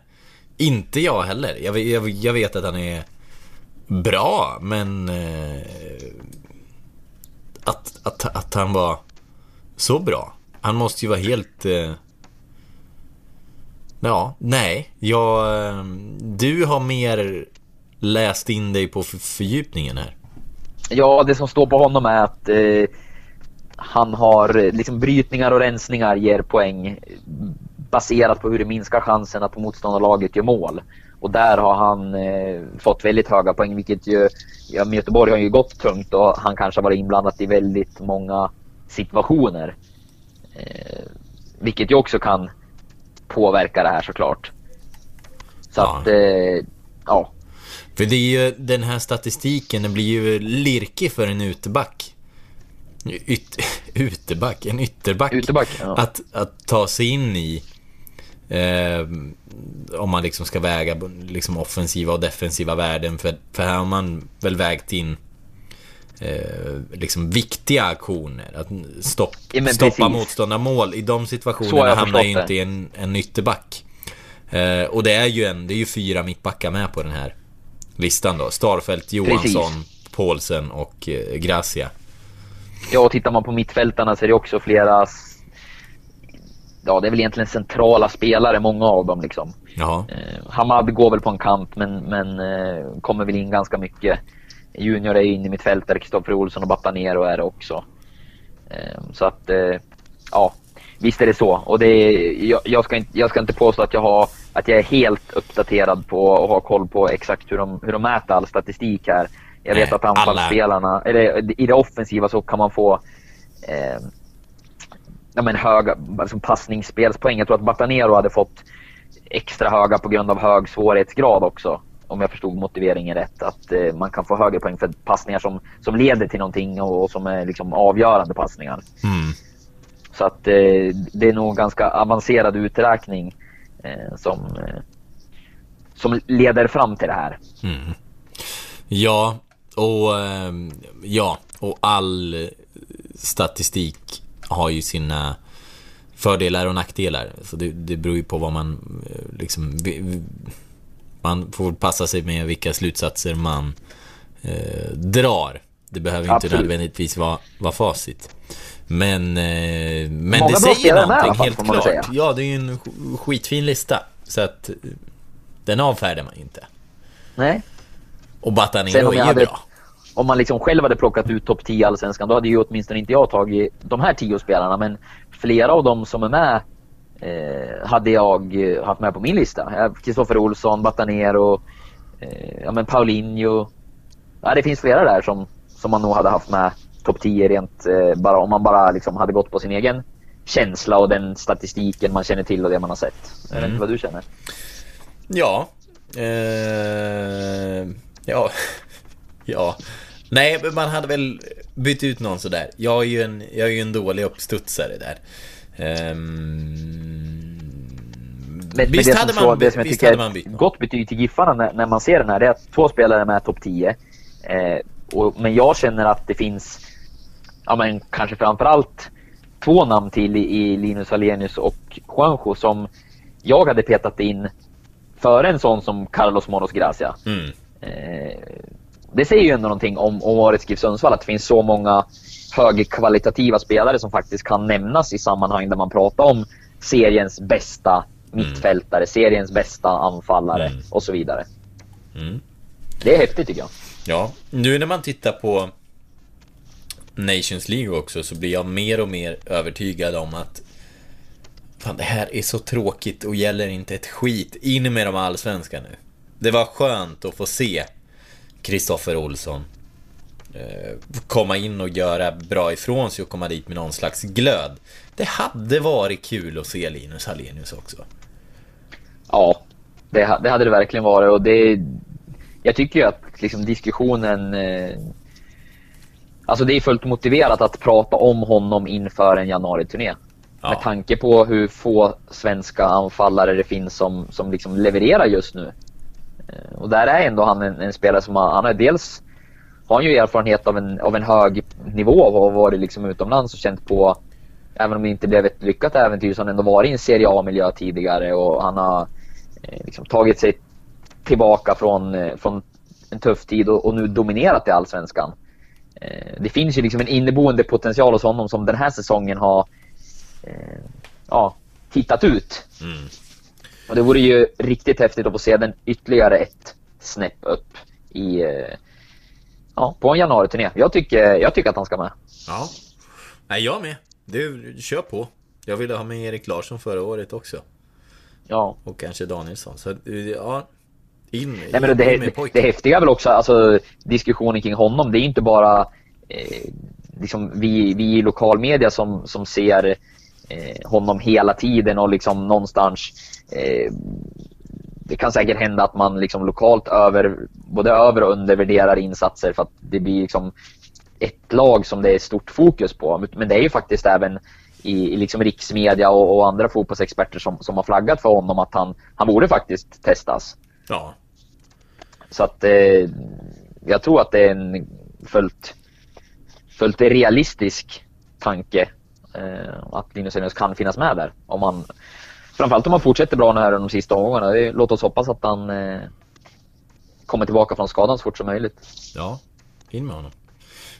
Speaker 2: Inte jag heller. Jag, vet- jag, jag vet att han är Bra, men eh, att, att, att han var Så bra. Han måste ju vara helt eh, Ja, nej. Jag, eh, Du har mer Läst in dig på för, fördjupningen här
Speaker 3: Ja, det som står på honom är att eh, han har eh, liksom brytningar och rensningar ger poäng baserat på hur det minskar chansen att motståndarlaget gör mål. Och där har han eh, fått väldigt höga poäng, vilket ju, ja, Göteborg har ju gått tungt och han kanske har varit inblandad i väldigt många situationer. Eh, vilket ju också kan påverka det här såklart. Så
Speaker 2: Ja.
Speaker 3: att, eh, ja.
Speaker 2: För det är ju den här statistiken, den blir ju lirkig för en uteback. Yt, uteback? En ytterback.
Speaker 3: Ytterback, ja.
Speaker 2: Att, att ta sig in i. Eh, om man liksom ska väga liksom offensiva och defensiva värden. För, för här har man väl vägt in eh, liksom viktiga aktioner. Att stopp,
Speaker 3: Ja,
Speaker 2: stoppa motståndarmål. I de situationerna hamnar ju inte en, en ytterback. Eh, och det är ju en, det är ju fyra mittbackar med på den här listan då. Starfelt, Johansson, Paulsen och eh, Gracia.
Speaker 3: Ja, och tittar man på mittfältarna så är det också flera... Ja, det är väl egentligen centrala spelare, många av dem liksom.
Speaker 2: Jaha.
Speaker 3: Eh, Hamad går väl på en kant men, men eh, kommer väl in ganska mycket. Junior är ju inne i mittfältare, Kristoffer Olsson och Batanero är det också. Eh, så att, eh, ja, visst är det så. Och det är, jag, jag, ska inte, jag ska inte påstå att jag, har, att jag är helt uppdaterad på och har koll på exakt hur de, hur de mäter all statistik här. Jag vet
Speaker 2: Nej,
Speaker 3: att anfallsspelarna, eller i det offensiva så kan man få eh, ja, men höga alltså passningsspelspoäng. Jag tror att Batanero hade fått extra höga på grund av hög svårighetsgrad också. Om jag förstod motiveringen rätt. Att eh, man kan få högre poäng för passningar som, som leder till någonting och, och som är liksom avgörande passningar.
Speaker 2: Mm.
Speaker 3: Så att eh, det är nog ganska avancerad uträkning eh, som, eh, som leder fram till det här.
Speaker 2: Mm. Ja, och eh, ja, och all statistik har ju sina fördelar och nackdelar. Så det, det beror ju på vad man eh, liksom... Man får passa sig med vilka slutsatser man eh, drar. Det behöver inte
Speaker 3: Absolut.
Speaker 2: nödvändigtvis vara, vara facit. Men, eh, men
Speaker 3: Många
Speaker 2: det säger
Speaker 3: med
Speaker 2: någonting
Speaker 3: fall,
Speaker 2: helt
Speaker 3: väl
Speaker 2: klart. Ja, det är ju en sk- skitfin lista. Så att eh, den avfärdar man ju inte.
Speaker 3: Nej.
Speaker 2: Och Batanero är ju
Speaker 3: hade-
Speaker 2: bra.
Speaker 3: om man liksom själv hade plockat ut topp 10 i Allsvenskan då hade ju åtminstone inte jag tagit de här 10 spelarna men flera av dem som är med eh, hade jag eh, haft med på min lista. Kristoffer Olsson, Batanero, eh, ja men Paulinho. Ja, det finns flera där som, som man nog hade haft med topp 10 rent eh, bara om man bara liksom hade gått på sin egen känsla och den statistiken man känner till och det man har sett. Jag vet
Speaker 2: Mm.
Speaker 3: inte vad du känner.
Speaker 2: Ja. Eh, ja. ja. Nej, men man hade väl bytt ut någon sådär. Jag är ju en, jag är ju en dålig uppstudsare där. Ehm,
Speaker 3: Men,
Speaker 2: visst
Speaker 3: men
Speaker 2: hade man,
Speaker 3: så, det som jag
Speaker 2: visst
Speaker 3: tycker
Speaker 2: hade man bytt någon.
Speaker 3: gott betyg till Giffarna när, när man ser den här, det är att två spelare med topp 10. Eh, och, men jag känner att det finns, ja men kanske framförallt två namn till i, i Linus Hallenius och Juanjo som jag hade petat in före en sån som Carlos Moros Gracia.
Speaker 2: Mm.
Speaker 3: Eh, det säger ju ändå någonting om, om årets GIF Sundsvall, att det finns så många högkvalitativa spelare som faktiskt kan nämnas i sammanhang där man pratar om seriens bästa mittfältare, seriens bästa anfallare
Speaker 2: Mm.
Speaker 3: och så vidare.
Speaker 2: Mm.
Speaker 3: Det är häftigt tycker jag.
Speaker 2: Ja, nu när man tittar på Nations League också så blir jag mer och mer övertygad om att Fan, det här är så tråkigt och gäller inte ett skit. In med de allsvenska nu. Det var skönt att få se Kristoffer Olsson eh, komma in och göra bra ifrån sig och komma dit med någon slags glöd. Det hade varit kul att se Linus Hallenius också.
Speaker 3: Ja, det, det hade det verkligen varit och det... Jag tycker ju att liksom diskussionen... Eh, alltså det är fullt motiverat att prata om honom inför en januari-turné.
Speaker 2: Ja.
Speaker 3: Med tanke på hur få svenska anfallare det finns som, som liksom levererar just nu. Eh, Och där är ändå han en, en spelare som har, han har dels har han ju erfarenhet av en, av en hög nivå och har varit liksom utomlands och känt på Även om det inte blev ett lyckat äventyr så har han ändå varit i en Serie A-miljö tidigare och han har eh, liksom tagit sig tillbaka från, eh, från en tuff tid och, och nu dominerat i Allsvenskan. Eh, det finns ju liksom en inneboende potential hos honom som den här säsongen har eh, ja, hittat ut.
Speaker 2: Mm.
Speaker 3: Och det vore ju riktigt häftigt att få se den ytterligare ett snäpp upp i, ja, på en januari-turné. Jag tycker, jag tycker att han ska med.
Speaker 2: Ja. Nej, jag med. Du, kör på. Jag ville ha med Erik Larsson förra året också.
Speaker 3: Ja.
Speaker 2: Och kanske Danielsson. Så ja, in,
Speaker 3: Nej, men det, det, det häftiga är väl också alltså, diskussionen kring honom. Det är inte bara eh, liksom vi, vi i lokalmedia som, som ser eh, honom hela tiden och liksom någonstans eh, det kan säkert hända att man liksom lokalt över, både över och undervärderar insatser för att det blir liksom ett lag som det är stort fokus på. Men det är ju faktiskt även i, i liksom riksmedia och, och, andra fotbollsexperter som, som har flaggat för honom att han, han borde faktiskt testas.
Speaker 2: Ja.
Speaker 3: Så att eh, jag tror att det är en fullt, fullt realistisk tanke eh, att Linus Elenius kan finnas med där. Om han, framförallt om han fortsätter bra här de sista omgångarna. Låt oss hoppas att han eh, kommer tillbaka från skadan så fort som möjligt.
Speaker 2: Ja, in med honom.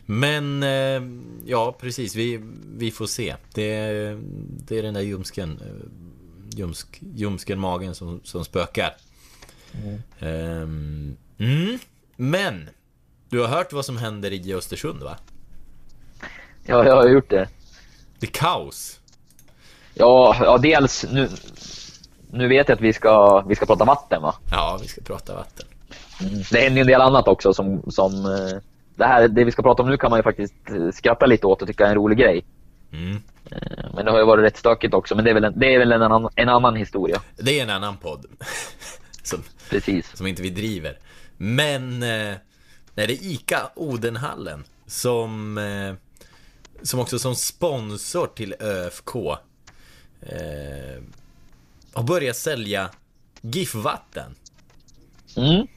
Speaker 2: Men, eh, ja precis, vi, vi får se. Det, det är den där ljumsken, eh, ljumsk, ljumsken magen som, som spökar. Mm. Mm. Men, du har hört vad som händer i Östersund va?
Speaker 3: Ja, jag har gjort det.
Speaker 2: Det är kaos.
Speaker 3: Ja, ja dels nu, nu vet jag att vi ska, vi ska prata vatten va?
Speaker 2: Ja, vi ska prata vatten.
Speaker 3: Mm. Det händer ju en del annat också som, som eh, det här, det vi ska prata om nu kan man ju faktiskt eh, skratta lite åt och tycka är en rolig grej. Mm. Eh, men det har ju varit rätt stökigt också, men det är väl en, det är väl en, annan, en annan historia.
Speaker 2: Det är en annan podd. Som,
Speaker 3: Precis.
Speaker 2: Som inte vi driver. Men eh, är det ICA Odenhallen som, eh, som också som sponsor till ÖFK eh, har börjat sälja GIF-vatten.
Speaker 3: Mm.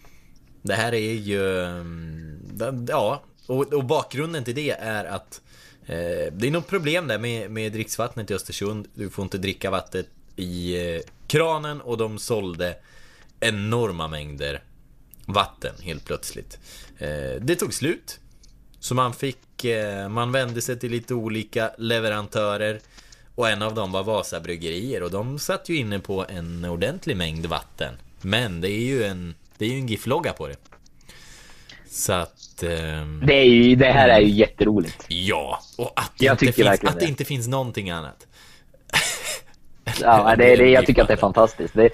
Speaker 2: Det här är ju... Mm, ja, och, och bakgrunden till det är att eh, det är något problem där med, med dricksvattnet i Östersund. Du får inte dricka vattnet i eh, kranen och de sålde enorma mängder vatten helt plötsligt. Eh, det tog slut. Så man fick, eh, man vände sig till lite olika leverantörer. Och en av dem var Vasa Bryggerier och de satt ju inne på en ordentlig mängd vatten. Men det är ju en det är ju en GIF-logga på det. Så att... Um...
Speaker 3: Det, är ju, det här är ju jätteroligt.
Speaker 2: Ja, och att det, inte finns, att det inte finns någonting annat.
Speaker 3: ja, det, det, jag tycker att det är fantastiskt. Det,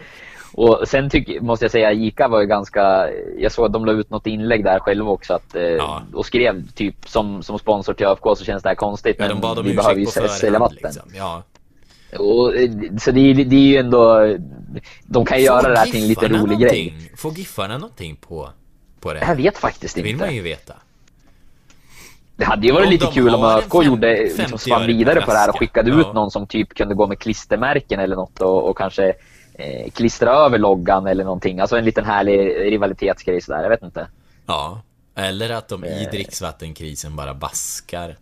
Speaker 3: och sen tyck, måste jag säga, Ica var ju ganska... Jag såg att de la ut något inlägg där själva också att, eh, ja. och skrev typ som, som sponsor till ÖFK så känns det här konstigt.
Speaker 2: Ja, de bad om vi behöver ju sälja vatten. Liksom. Ja.
Speaker 3: Och, så det, det är ju ändå... De kan ju göra det här till en lite rolig grej.
Speaker 2: Får Giffarna någonting på, på det?
Speaker 3: Jag vet faktiskt inte.
Speaker 2: Det vill man ju veta.
Speaker 3: Det hade ju varit om lite kul om ÖFK gjorde, liksom svann vidare på det här och skickade ja. ut någon som typ kunde gå med klistermärken eller något och, och kanske eh, klistra över loggan eller någonting. Alltså en liten härlig rivalitetsgrej sådär, jag vet inte.
Speaker 2: Ja, eller att de i eh. dricksvattenkrisen bara baskar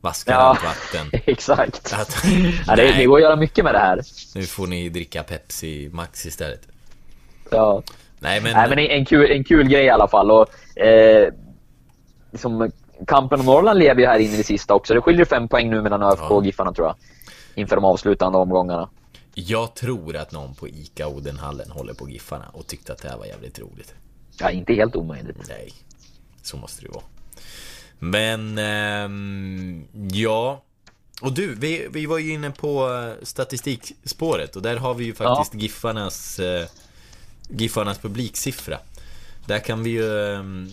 Speaker 2: Vaska ja, vatten.
Speaker 3: exakt. Att, ja, det, det går att göra mycket med det här.
Speaker 2: Nu får ni dricka Pepsi Max istället.
Speaker 3: Ja.
Speaker 2: Nej, men...
Speaker 3: Nej, men en, kul, en kul grej i alla fall. Och, eh, liksom, kampen om Norrland lever ju här inne i det sista också. Det skiljer fem poäng nu mellan ÖFK och Giffarna tror jag. Inför de avslutande omgångarna.
Speaker 2: Jag tror att någon på ICA Odenhallen håller på Giffarna och tyckte att det här var jävligt roligt.
Speaker 3: Ja, inte helt omöjligt.
Speaker 2: Nej, så måste det vara. Men, ähm, ja. Och du, vi, vi var ju inne på statistikspåret och där har vi ju faktiskt ja. Giffarnas, äh, Giffarnas publiksiffra. Där kan vi ju... Ähm,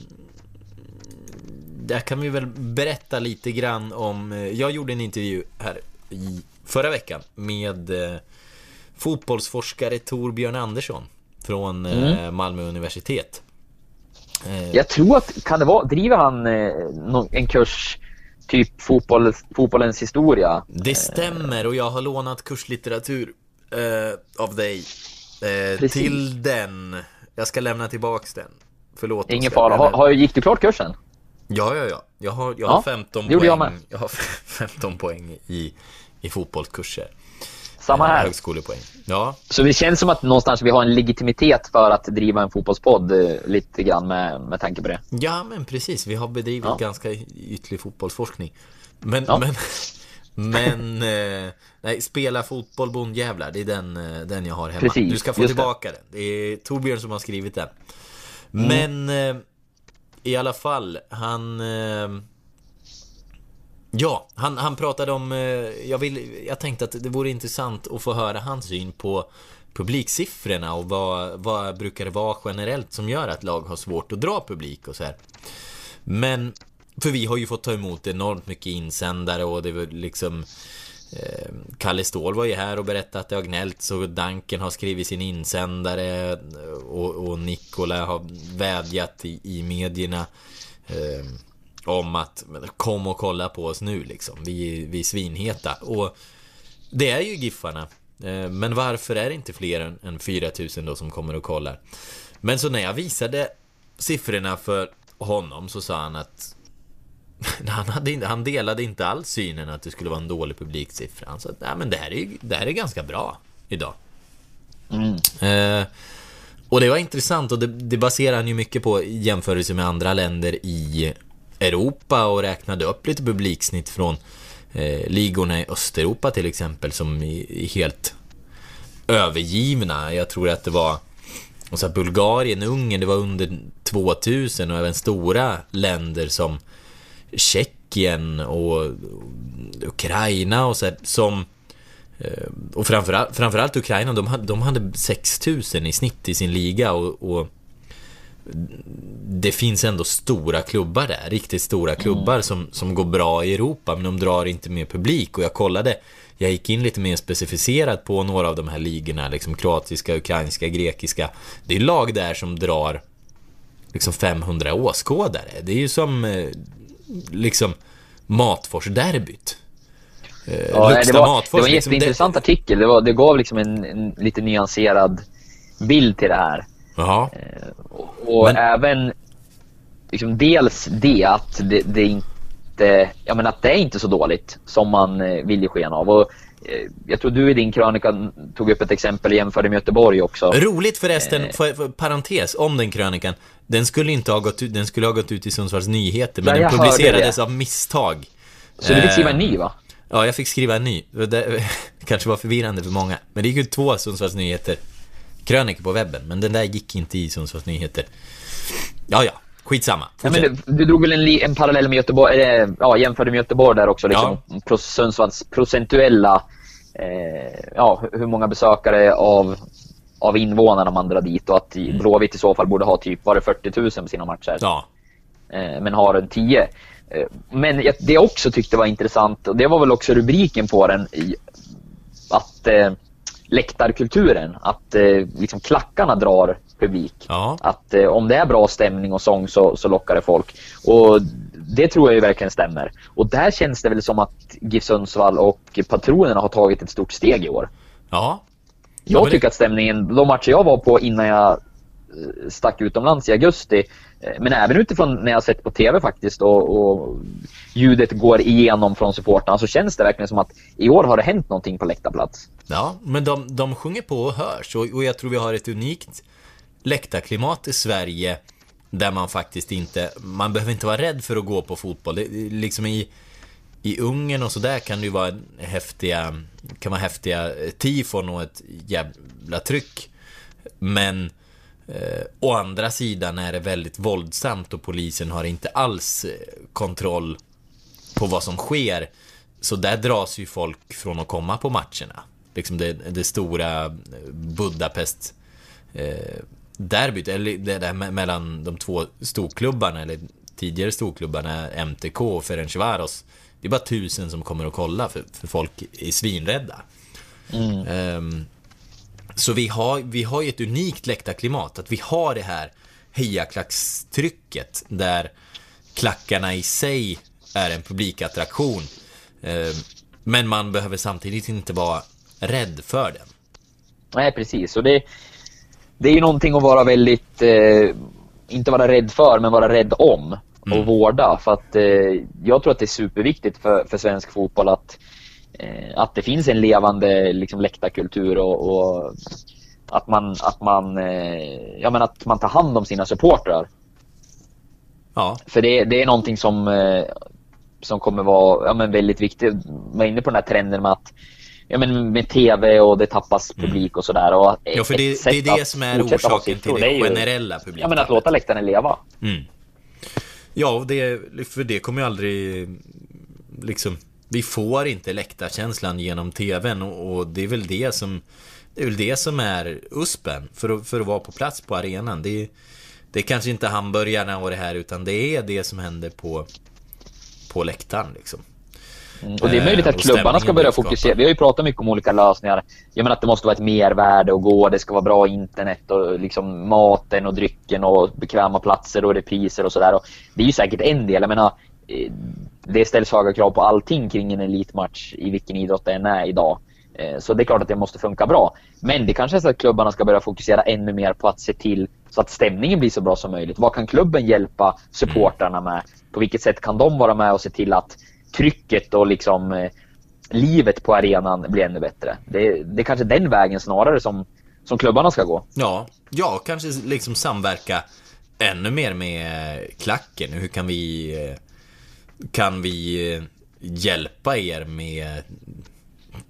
Speaker 2: där kan vi väl berätta lite grann om... Eh, jag gjorde en intervju här i förra veckan med äh, fotbollsforskare Torbjörn Andersson från mm. Malmö universitet.
Speaker 3: Eh, jag tror att, kan det vara, driver han eh, en kurs typ fotboll, fotbollens historia?
Speaker 2: Det stämmer och jag har lånat kurslitteratur eh, av dig eh, till den. Jag ska lämna tillbaks den. Förlåt.
Speaker 3: Ingen fara. Har, har, gick du klart kursen?
Speaker 2: Ja, ja, ja. Jag har, jag har 15 poäng. Jag, jag har 15 poäng i, i fotbollskurser.
Speaker 3: Samma här.
Speaker 2: Högskolepoäng. Ja.
Speaker 3: Så det känns som att någonstans vi har en legitimitet för att driva en fotbollspodd eh, lite grann med, med tanke på det.
Speaker 2: Ja, men precis. Vi har bedrivit ja. ganska ytlig fotbollsforskning. Men, ja. men, men eh, nej, spela fotboll bondjävlar, det är den, eh, den jag har hemma. Precis, du ska få tillbaka det. den. Det är Torbjörn som har skrivit den. Mm. Men i alla fall, han Ja, han, han pratade om... Eh, jag, vill, jag tänkte att det vore intressant att få höra hans syn på publiksiffrorna och vad, vad brukar det vara generellt som gör att lag har svårt att dra publik och så här. Men, för vi har ju fått ta emot enormt mycket insändare och det var liksom... Eh, Kalle Ståhl var ju här och berättade att det har gnällts och Danken har skrivit sin insändare och, och Nikola har vädjat i, i medierna. Eh, om att kom och kolla på oss nu liksom. Vi, vi är svinheta. Och det är ju Giffarna. Eh, men varför är det inte fler än, än 4000 då som kommer och kollar? Men så när jag visade siffrorna för honom så sa han att han, hade, han delade inte alls synen att det skulle vara en dålig publiksiffra. Han sa att Nej, men det, här är, det här är ganska bra idag. Mm. Eh, och det var intressant och det, det baserar han ju mycket på jämförelse med andra länder i Europa och räknade upp lite publiksnitt från eh, ligorna i Östeuropa till exempel som är helt övergivna. Jag tror att det var och så Bulgarien, Ungern, det var under 2000 och även stora länder som Tjeckien och Ukraina och så här, som eh, och framförallt, framförallt Ukraina, de hade, de hade 6000 i snitt i sin liga och, och det finns ändå stora klubbar där, riktigt stora klubbar mm. som, som går bra i Europa men de drar inte med publik och jag kollade jag gick in lite mer specificerat på några av de här ligorna, liksom kroatiska, ukrainska, grekiska. Det är lag där som drar liksom 500 åskådare. Det är ju som eh, liksom Matfors-derbyt.
Speaker 3: Eh, ja, det, var, det var en liksom jätteintressant det... artikel. Det, var, det gav liksom en, en lite nyanserad bild till det här.
Speaker 2: Jaha.
Speaker 3: Eh, och, och Men... även liksom dels det att det, det inte ja, men att det är inte så dåligt som man eh, vill ge sken av. Och, eh, jag tror du i din krönika tog upp ett exempel och jämförde med Göteborg också.
Speaker 2: Roligt förresten, eh. för, för, parentes om den krönikan. Den skulle inte ha gått ut, den skulle ha gått ut i Sundsvalls Nyheter, men ja, den publicerades av misstag.
Speaker 3: Så du fick skriva en ny va?
Speaker 2: Ja, jag fick skriva en ny. Det kanske var förvirrande för många. Men det gick ut två Sundsvalls Nyheter krönikor på webben, men den där gick inte i Sundsvalls Nyheter. Ja, ja. Skitsamma.
Speaker 3: Ja, men du, du drog väl en, en parallell med Göteborg, eller, ja, jämförde med Göteborg där också. Liksom, ja. Sundsvalls procentuella, eh, ja, hur många besökare av, av invånarna man drar dit och att mm. Blåvitt i så fall borde ha typ, var det 40 000 på sina matcher?
Speaker 2: Ja.
Speaker 3: Eh, men har en 10. Eh, men det jag också tyckte var intressant, och det var väl också rubriken på den, i, att eh, läktarkulturen, att eh, liksom klackarna drar publik.
Speaker 2: Ja.
Speaker 3: Att eh, om det är bra stämning och sång så, så lockar det folk. Och det tror jag ju verkligen stämmer. Och där känns det väl som att GIF Sundsvall och patronerna har tagit ett stort steg i år.
Speaker 2: Ja.
Speaker 3: Jag tycker det... att stämningen, de matcher jag var på innan jag eh, stack utomlands i augusti, Eh, men även utifrån när jag sett på TV faktiskt och, och ljudet går igenom från supportrarna så känns det verkligen som att i år har det hänt någonting på läktarplats.
Speaker 2: Ja, men de, de sjunger på och hörs och, och jag tror vi har ett unikt läktarklimat i Sverige där man faktiskt inte, man behöver inte vara rädd för att gå på fotboll. Det, liksom i, i Ungern och sådär kan det ju vara häftiga, kan vara häftiga tifon och ett jävla tryck. Men eh, å andra sidan är det väldigt våldsamt och polisen har inte alls eh, kontroll på vad som sker. Så där dras ju folk från att komma på matcherna. Liksom det, det stora Budapest eh, derbyt, eller det där mellan de två storklubbarna, eller tidigare storklubbarna MTK och Ferencvaros. Det är bara tusen som kommer att kolla, för, för folk är svinrädda. Mm. Um, så vi har, vi har ju ett unikt läktarklimat, att vi har det här hejaklackstrycket, där klackarna i sig är en publikattraktion. Um, men man behöver samtidigt inte vara rädd för den.
Speaker 3: Nej, precis. Och det, det är ju någonting att vara väldigt, eh, inte vara rädd för, men vara rädd om och mm. vårda. För att eh, jag tror att det är superviktigt för, för svensk fotboll att, eh, att det finns en levande liksom, läktarkultur och, och att man, att man, eh, ja, men att man tar hand om sina supportrar.
Speaker 2: Ja.
Speaker 3: För det, det är någonting som, eh, som kommer vara ja, men väldigt viktigt. Man är inne på den här trenden med att ja, men med tv och det tappas mm. publik och sådär. Och
Speaker 2: ja, för det, det är det som är orsaken till det, generella publiken.
Speaker 3: Ja, men att låta läktaren leva.
Speaker 2: Mm. Ja, det, för det kommer ju aldrig... Liksom, vi får inte läktarkänslan genom tvn och, och det är väl det som... Det är väl det som är USPen för att, för att vara på plats på arenan. Det är, det är kanske inte hamburgarna och det här utan det är det som händer på, på läktaren liksom.
Speaker 3: Mm. Och det är möjligt att eh, klubbarna ska börja fokusera. Vi har ju pratat mycket om olika lösningar. Jag menar att det måste vara ett mervärde att gå. Det ska vara bra internet och liksom maten och drycken och bekväma platser och repriser och sådär. Det är ju säkert en del. Jag menar, eh, det ställs höga krav på allting kring en elitmatch i vilken idrott det än är idag. Eh, så det är klart att det måste funka bra. Men det kanske är så att klubbarna ska börja fokusera ännu mer på att se till så att stämningen blir så bra som möjligt. Vad kan klubben hjälpa supportrarna med? På vilket sätt kan de vara med och se till att trycket och liksom eh, livet på arenan blir ännu bättre? Det, det är kanske den vägen snarare som, som klubbarna ska gå.
Speaker 2: Ja, ja, kanske liksom samverka ännu mer med klacken. Hur kan vi eh, kan vi hjälpa er med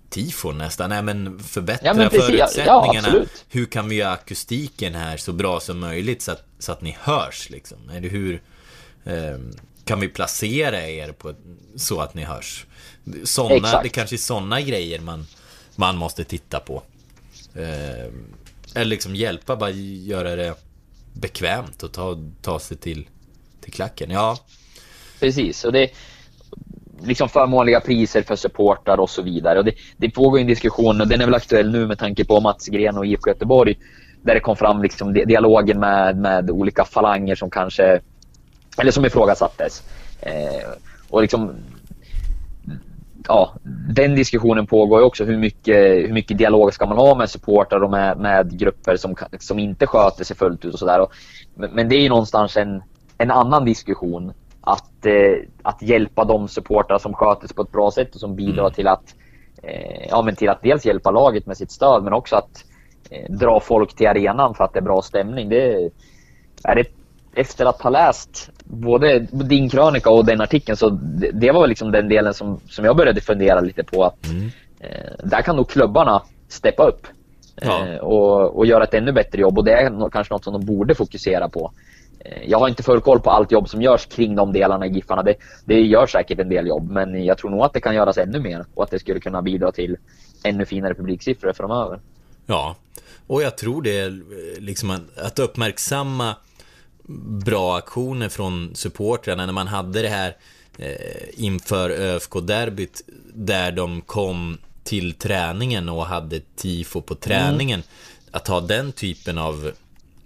Speaker 2: tifon nästan. Nej men förbättra ja, men förutsättningarna. Ja, hur kan vi göra akustiken här så bra som möjligt så att, så att ni hörs liksom? Eller hur eh, kan vi placera er på, så att ni hörs? Såna, det kanske är sådana grejer man, man måste titta på. Eh, eller liksom hjälpa, bara göra det bekvämt och ta, ta sig till, till klacken. Ja.
Speaker 3: Precis, och det liksom förmånliga priser för supportrar och så vidare. Och det, det pågår en diskussion och den är väl aktuell nu med tanke på Mats Gren och IFK Göteborg. Där det kom fram liksom dialogen med, med olika falanger som kanske, eller som ifrågasattes. Eh, och liksom, ja, den diskussionen pågår ju också. Hur mycket, hur mycket dialog ska man ha med supportrar och med, med grupper som, som inte sköter sig fullt ut och sådär. Men, men det är ju någonstans en, en annan diskussion att, eh, att hjälpa de supportrar som sköter sig på ett bra sätt och som bidrar mm. till att eh, ja, men till att dels hjälpa laget med sitt stöd men också att eh, dra folk till arenan för att det är bra stämning. Det är det, efter att ha läst både din krönika och den artikeln så det, det var liksom den delen som, som jag började fundera lite på att mm. eh, där kan nog klubbarna steppa upp ja. Eh, och, och göra ett ännu bättre jobb och det är kanske något som de borde fokusera på. Eh, jag har inte full koll på allt jobb som görs kring de delarna i Giffarna. Det, det gör säkert en del jobb, men jag tror nog att det kan göras ännu mer och att det skulle kunna bidra till ännu finare publiksiffror framöver.
Speaker 2: Ja, och jag tror det är liksom att, att uppmärksamma bra aktioner från supportrarna när man hade det här eh, inför ÖFK-derbyt där de kom till träningen och hade tifo på träningen. Mm. Att ha den typen av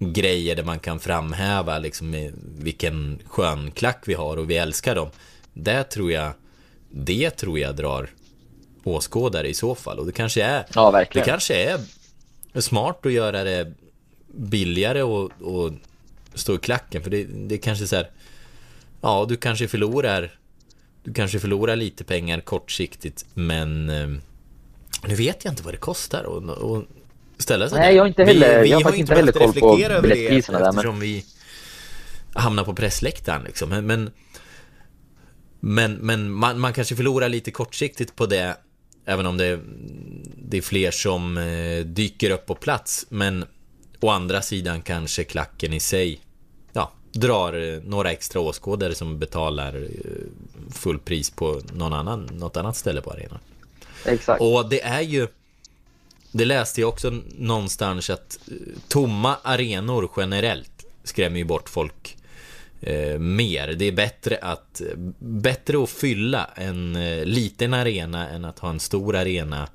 Speaker 2: grejer där man kan framhäva liksom vilken skön klack vi har och vi älskar dem. Det tror jag, det tror jag drar åskådare i så fall. Och det kanske är,
Speaker 3: ja,
Speaker 2: det kanske är smart att göra det billigare och, och stå i klacken. För det, det är kanske så här, ja, du kanske förlorar, du kanske förlorar lite pengar kortsiktigt, men eh, nu vet jag inte vad det kostar. Och, och ställa sig
Speaker 3: Nej, jag har inte heller, vi, vi jag har, har inte heller koll på
Speaker 2: biljettpriserna där. Eftersom men... vi hamnar på pressläktaren liksom. Men, men, men man, man kanske förlorar lite kortsiktigt på det. Även om det, det är fler som eh, dyker upp på plats. Men å andra sidan kanske klacken i sig ja, drar eh, några extra åskådare som betalar eh, full pris på någon annan, något annat ställe på arenan.
Speaker 3: Exakt.
Speaker 2: Och det är ju det läste jag också någonstans att eh, tomma arenor generellt skrämmer ju bort folk eh, mer. Det är bättre att, eh, bättre att fylla en eh, liten arena än att ha en stor arena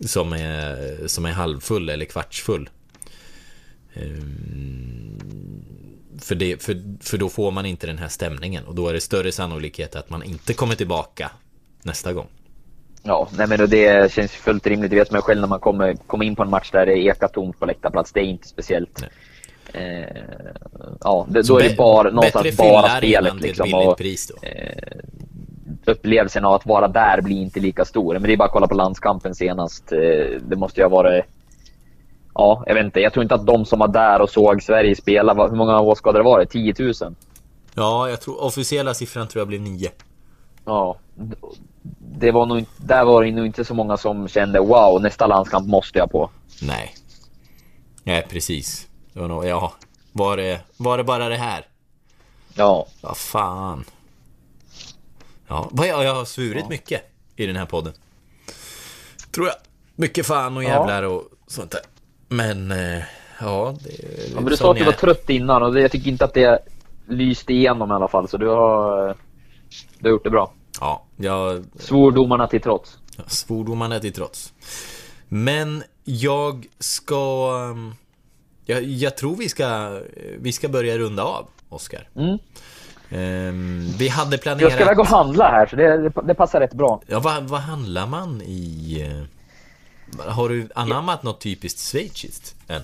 Speaker 2: som är, som är halvfull eller kvartsfull. Eh, för, det, för, för då får man inte den här stämningen och då är det större sannolikhet att man inte kommer tillbaka nästa gång.
Speaker 3: Ja, nej men det känns fullt rimligt. Det vet man själv när man kommer, kommer in på en match där det ekar tomt på läktarplats. Det är inte speciellt. Eh, ja, det, då är det bara någonstans bara spelet liksom. Och. Eh, upplevelsen av att vara där blir inte lika stor. Men det är bara att kolla på landskampen senast. Eh, det måste ju ha varit Ja, jag vet inte. Jag tror inte att de som var där och såg Sverige spela, hur många åskådare var det? 10 000?
Speaker 2: Ja, jag tror officiella siffran tror jag blev 9.
Speaker 3: Ja, det var nog, där var det nog inte så många som kände wow, nästa landskamp måste jag på.
Speaker 2: Nej. Nej, precis. Det var nog, ja, var det, var det bara det här?
Speaker 3: Ja.
Speaker 2: Vad fan. Ja, jag, jag har svurit ja. mycket i den här podden. Tror jag. Mycket fan och jävlar ja. och sånt där. Men, eh, ja. Det,
Speaker 3: ja men du sa att du var trött innan och jag tycker inte att det lyste igenom i alla fall. Så du har, du har gjort det bra.
Speaker 2: Ja, jag...
Speaker 3: Svordomarna till trots.
Speaker 2: Ja, svordomarna till trots. Men jag ska... Um, jag, jag, tror vi ska, vi ska börja runda av, Oskar. Mm. Um, vi hade planerat... Jag
Speaker 3: ska iväg och handla här, så det, det, det passar rätt bra.
Speaker 2: Ja, vad, vad handlar man i... Har du anammat något typiskt schweiziskt än?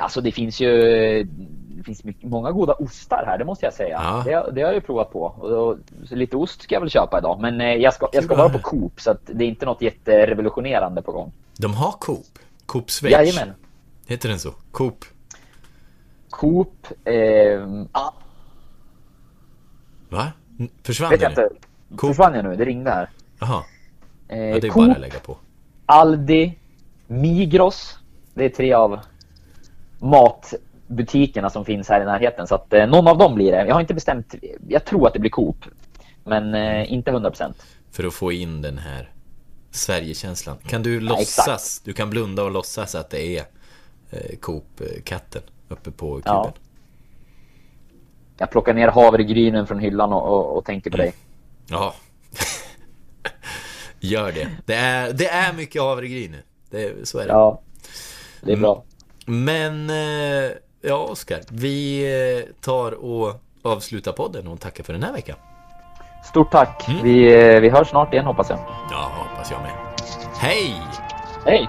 Speaker 3: Alltså det finns ju det finns mycket, många goda ostar här, det måste jag säga.
Speaker 2: Ja.
Speaker 3: Det, det har jag ju provat på. Och, och, lite ost ska jag väl köpa idag. Men eh, jag ska, jag ska vara på Coop, så att det är inte något jätterevolutionerande på gång.
Speaker 2: De har Coop. Coop Schweiz.
Speaker 3: Jajamän.
Speaker 2: Heter den så? Coop.
Speaker 3: Coop, eh, ah,
Speaker 2: Va? Försvann
Speaker 3: vet jag
Speaker 2: nu?
Speaker 3: inte.
Speaker 2: Coop.
Speaker 3: Försvann jag nu? Det ringde här.
Speaker 2: Jaha.
Speaker 3: Eh,
Speaker 2: Ja, det är
Speaker 3: Coop,
Speaker 2: bara att lägga på.
Speaker 3: Aldi, Migros. Det är tre av matbutikerna som finns här i närheten. Så att eh, någon av dem blir det. Jag har inte bestämt. Jag tror att det blir Coop. Men eh, inte 100%.
Speaker 2: För att få in den här Sverigekänslan. Kan du låtsas? Du kan blunda och låtsas att det är eh, Coop-katten uppe på kuben.
Speaker 3: Ja. Jag plockar ner havregrynen från hyllan och, och, och tänker på dig.
Speaker 2: Ja. Gör det. Det är, det är mycket havregryn nu. Det, så är det.
Speaker 3: Ja, det är bra.
Speaker 2: Men, eh, ja Oskar. Vi eh, tar och avslutar podden och tackar för den här veckan.
Speaker 3: Stort tack.
Speaker 2: Mm.
Speaker 3: Vi, eh, vi hörs snart igen hoppas jag.
Speaker 2: Ja, hoppas jag med. Hej!
Speaker 3: Hej!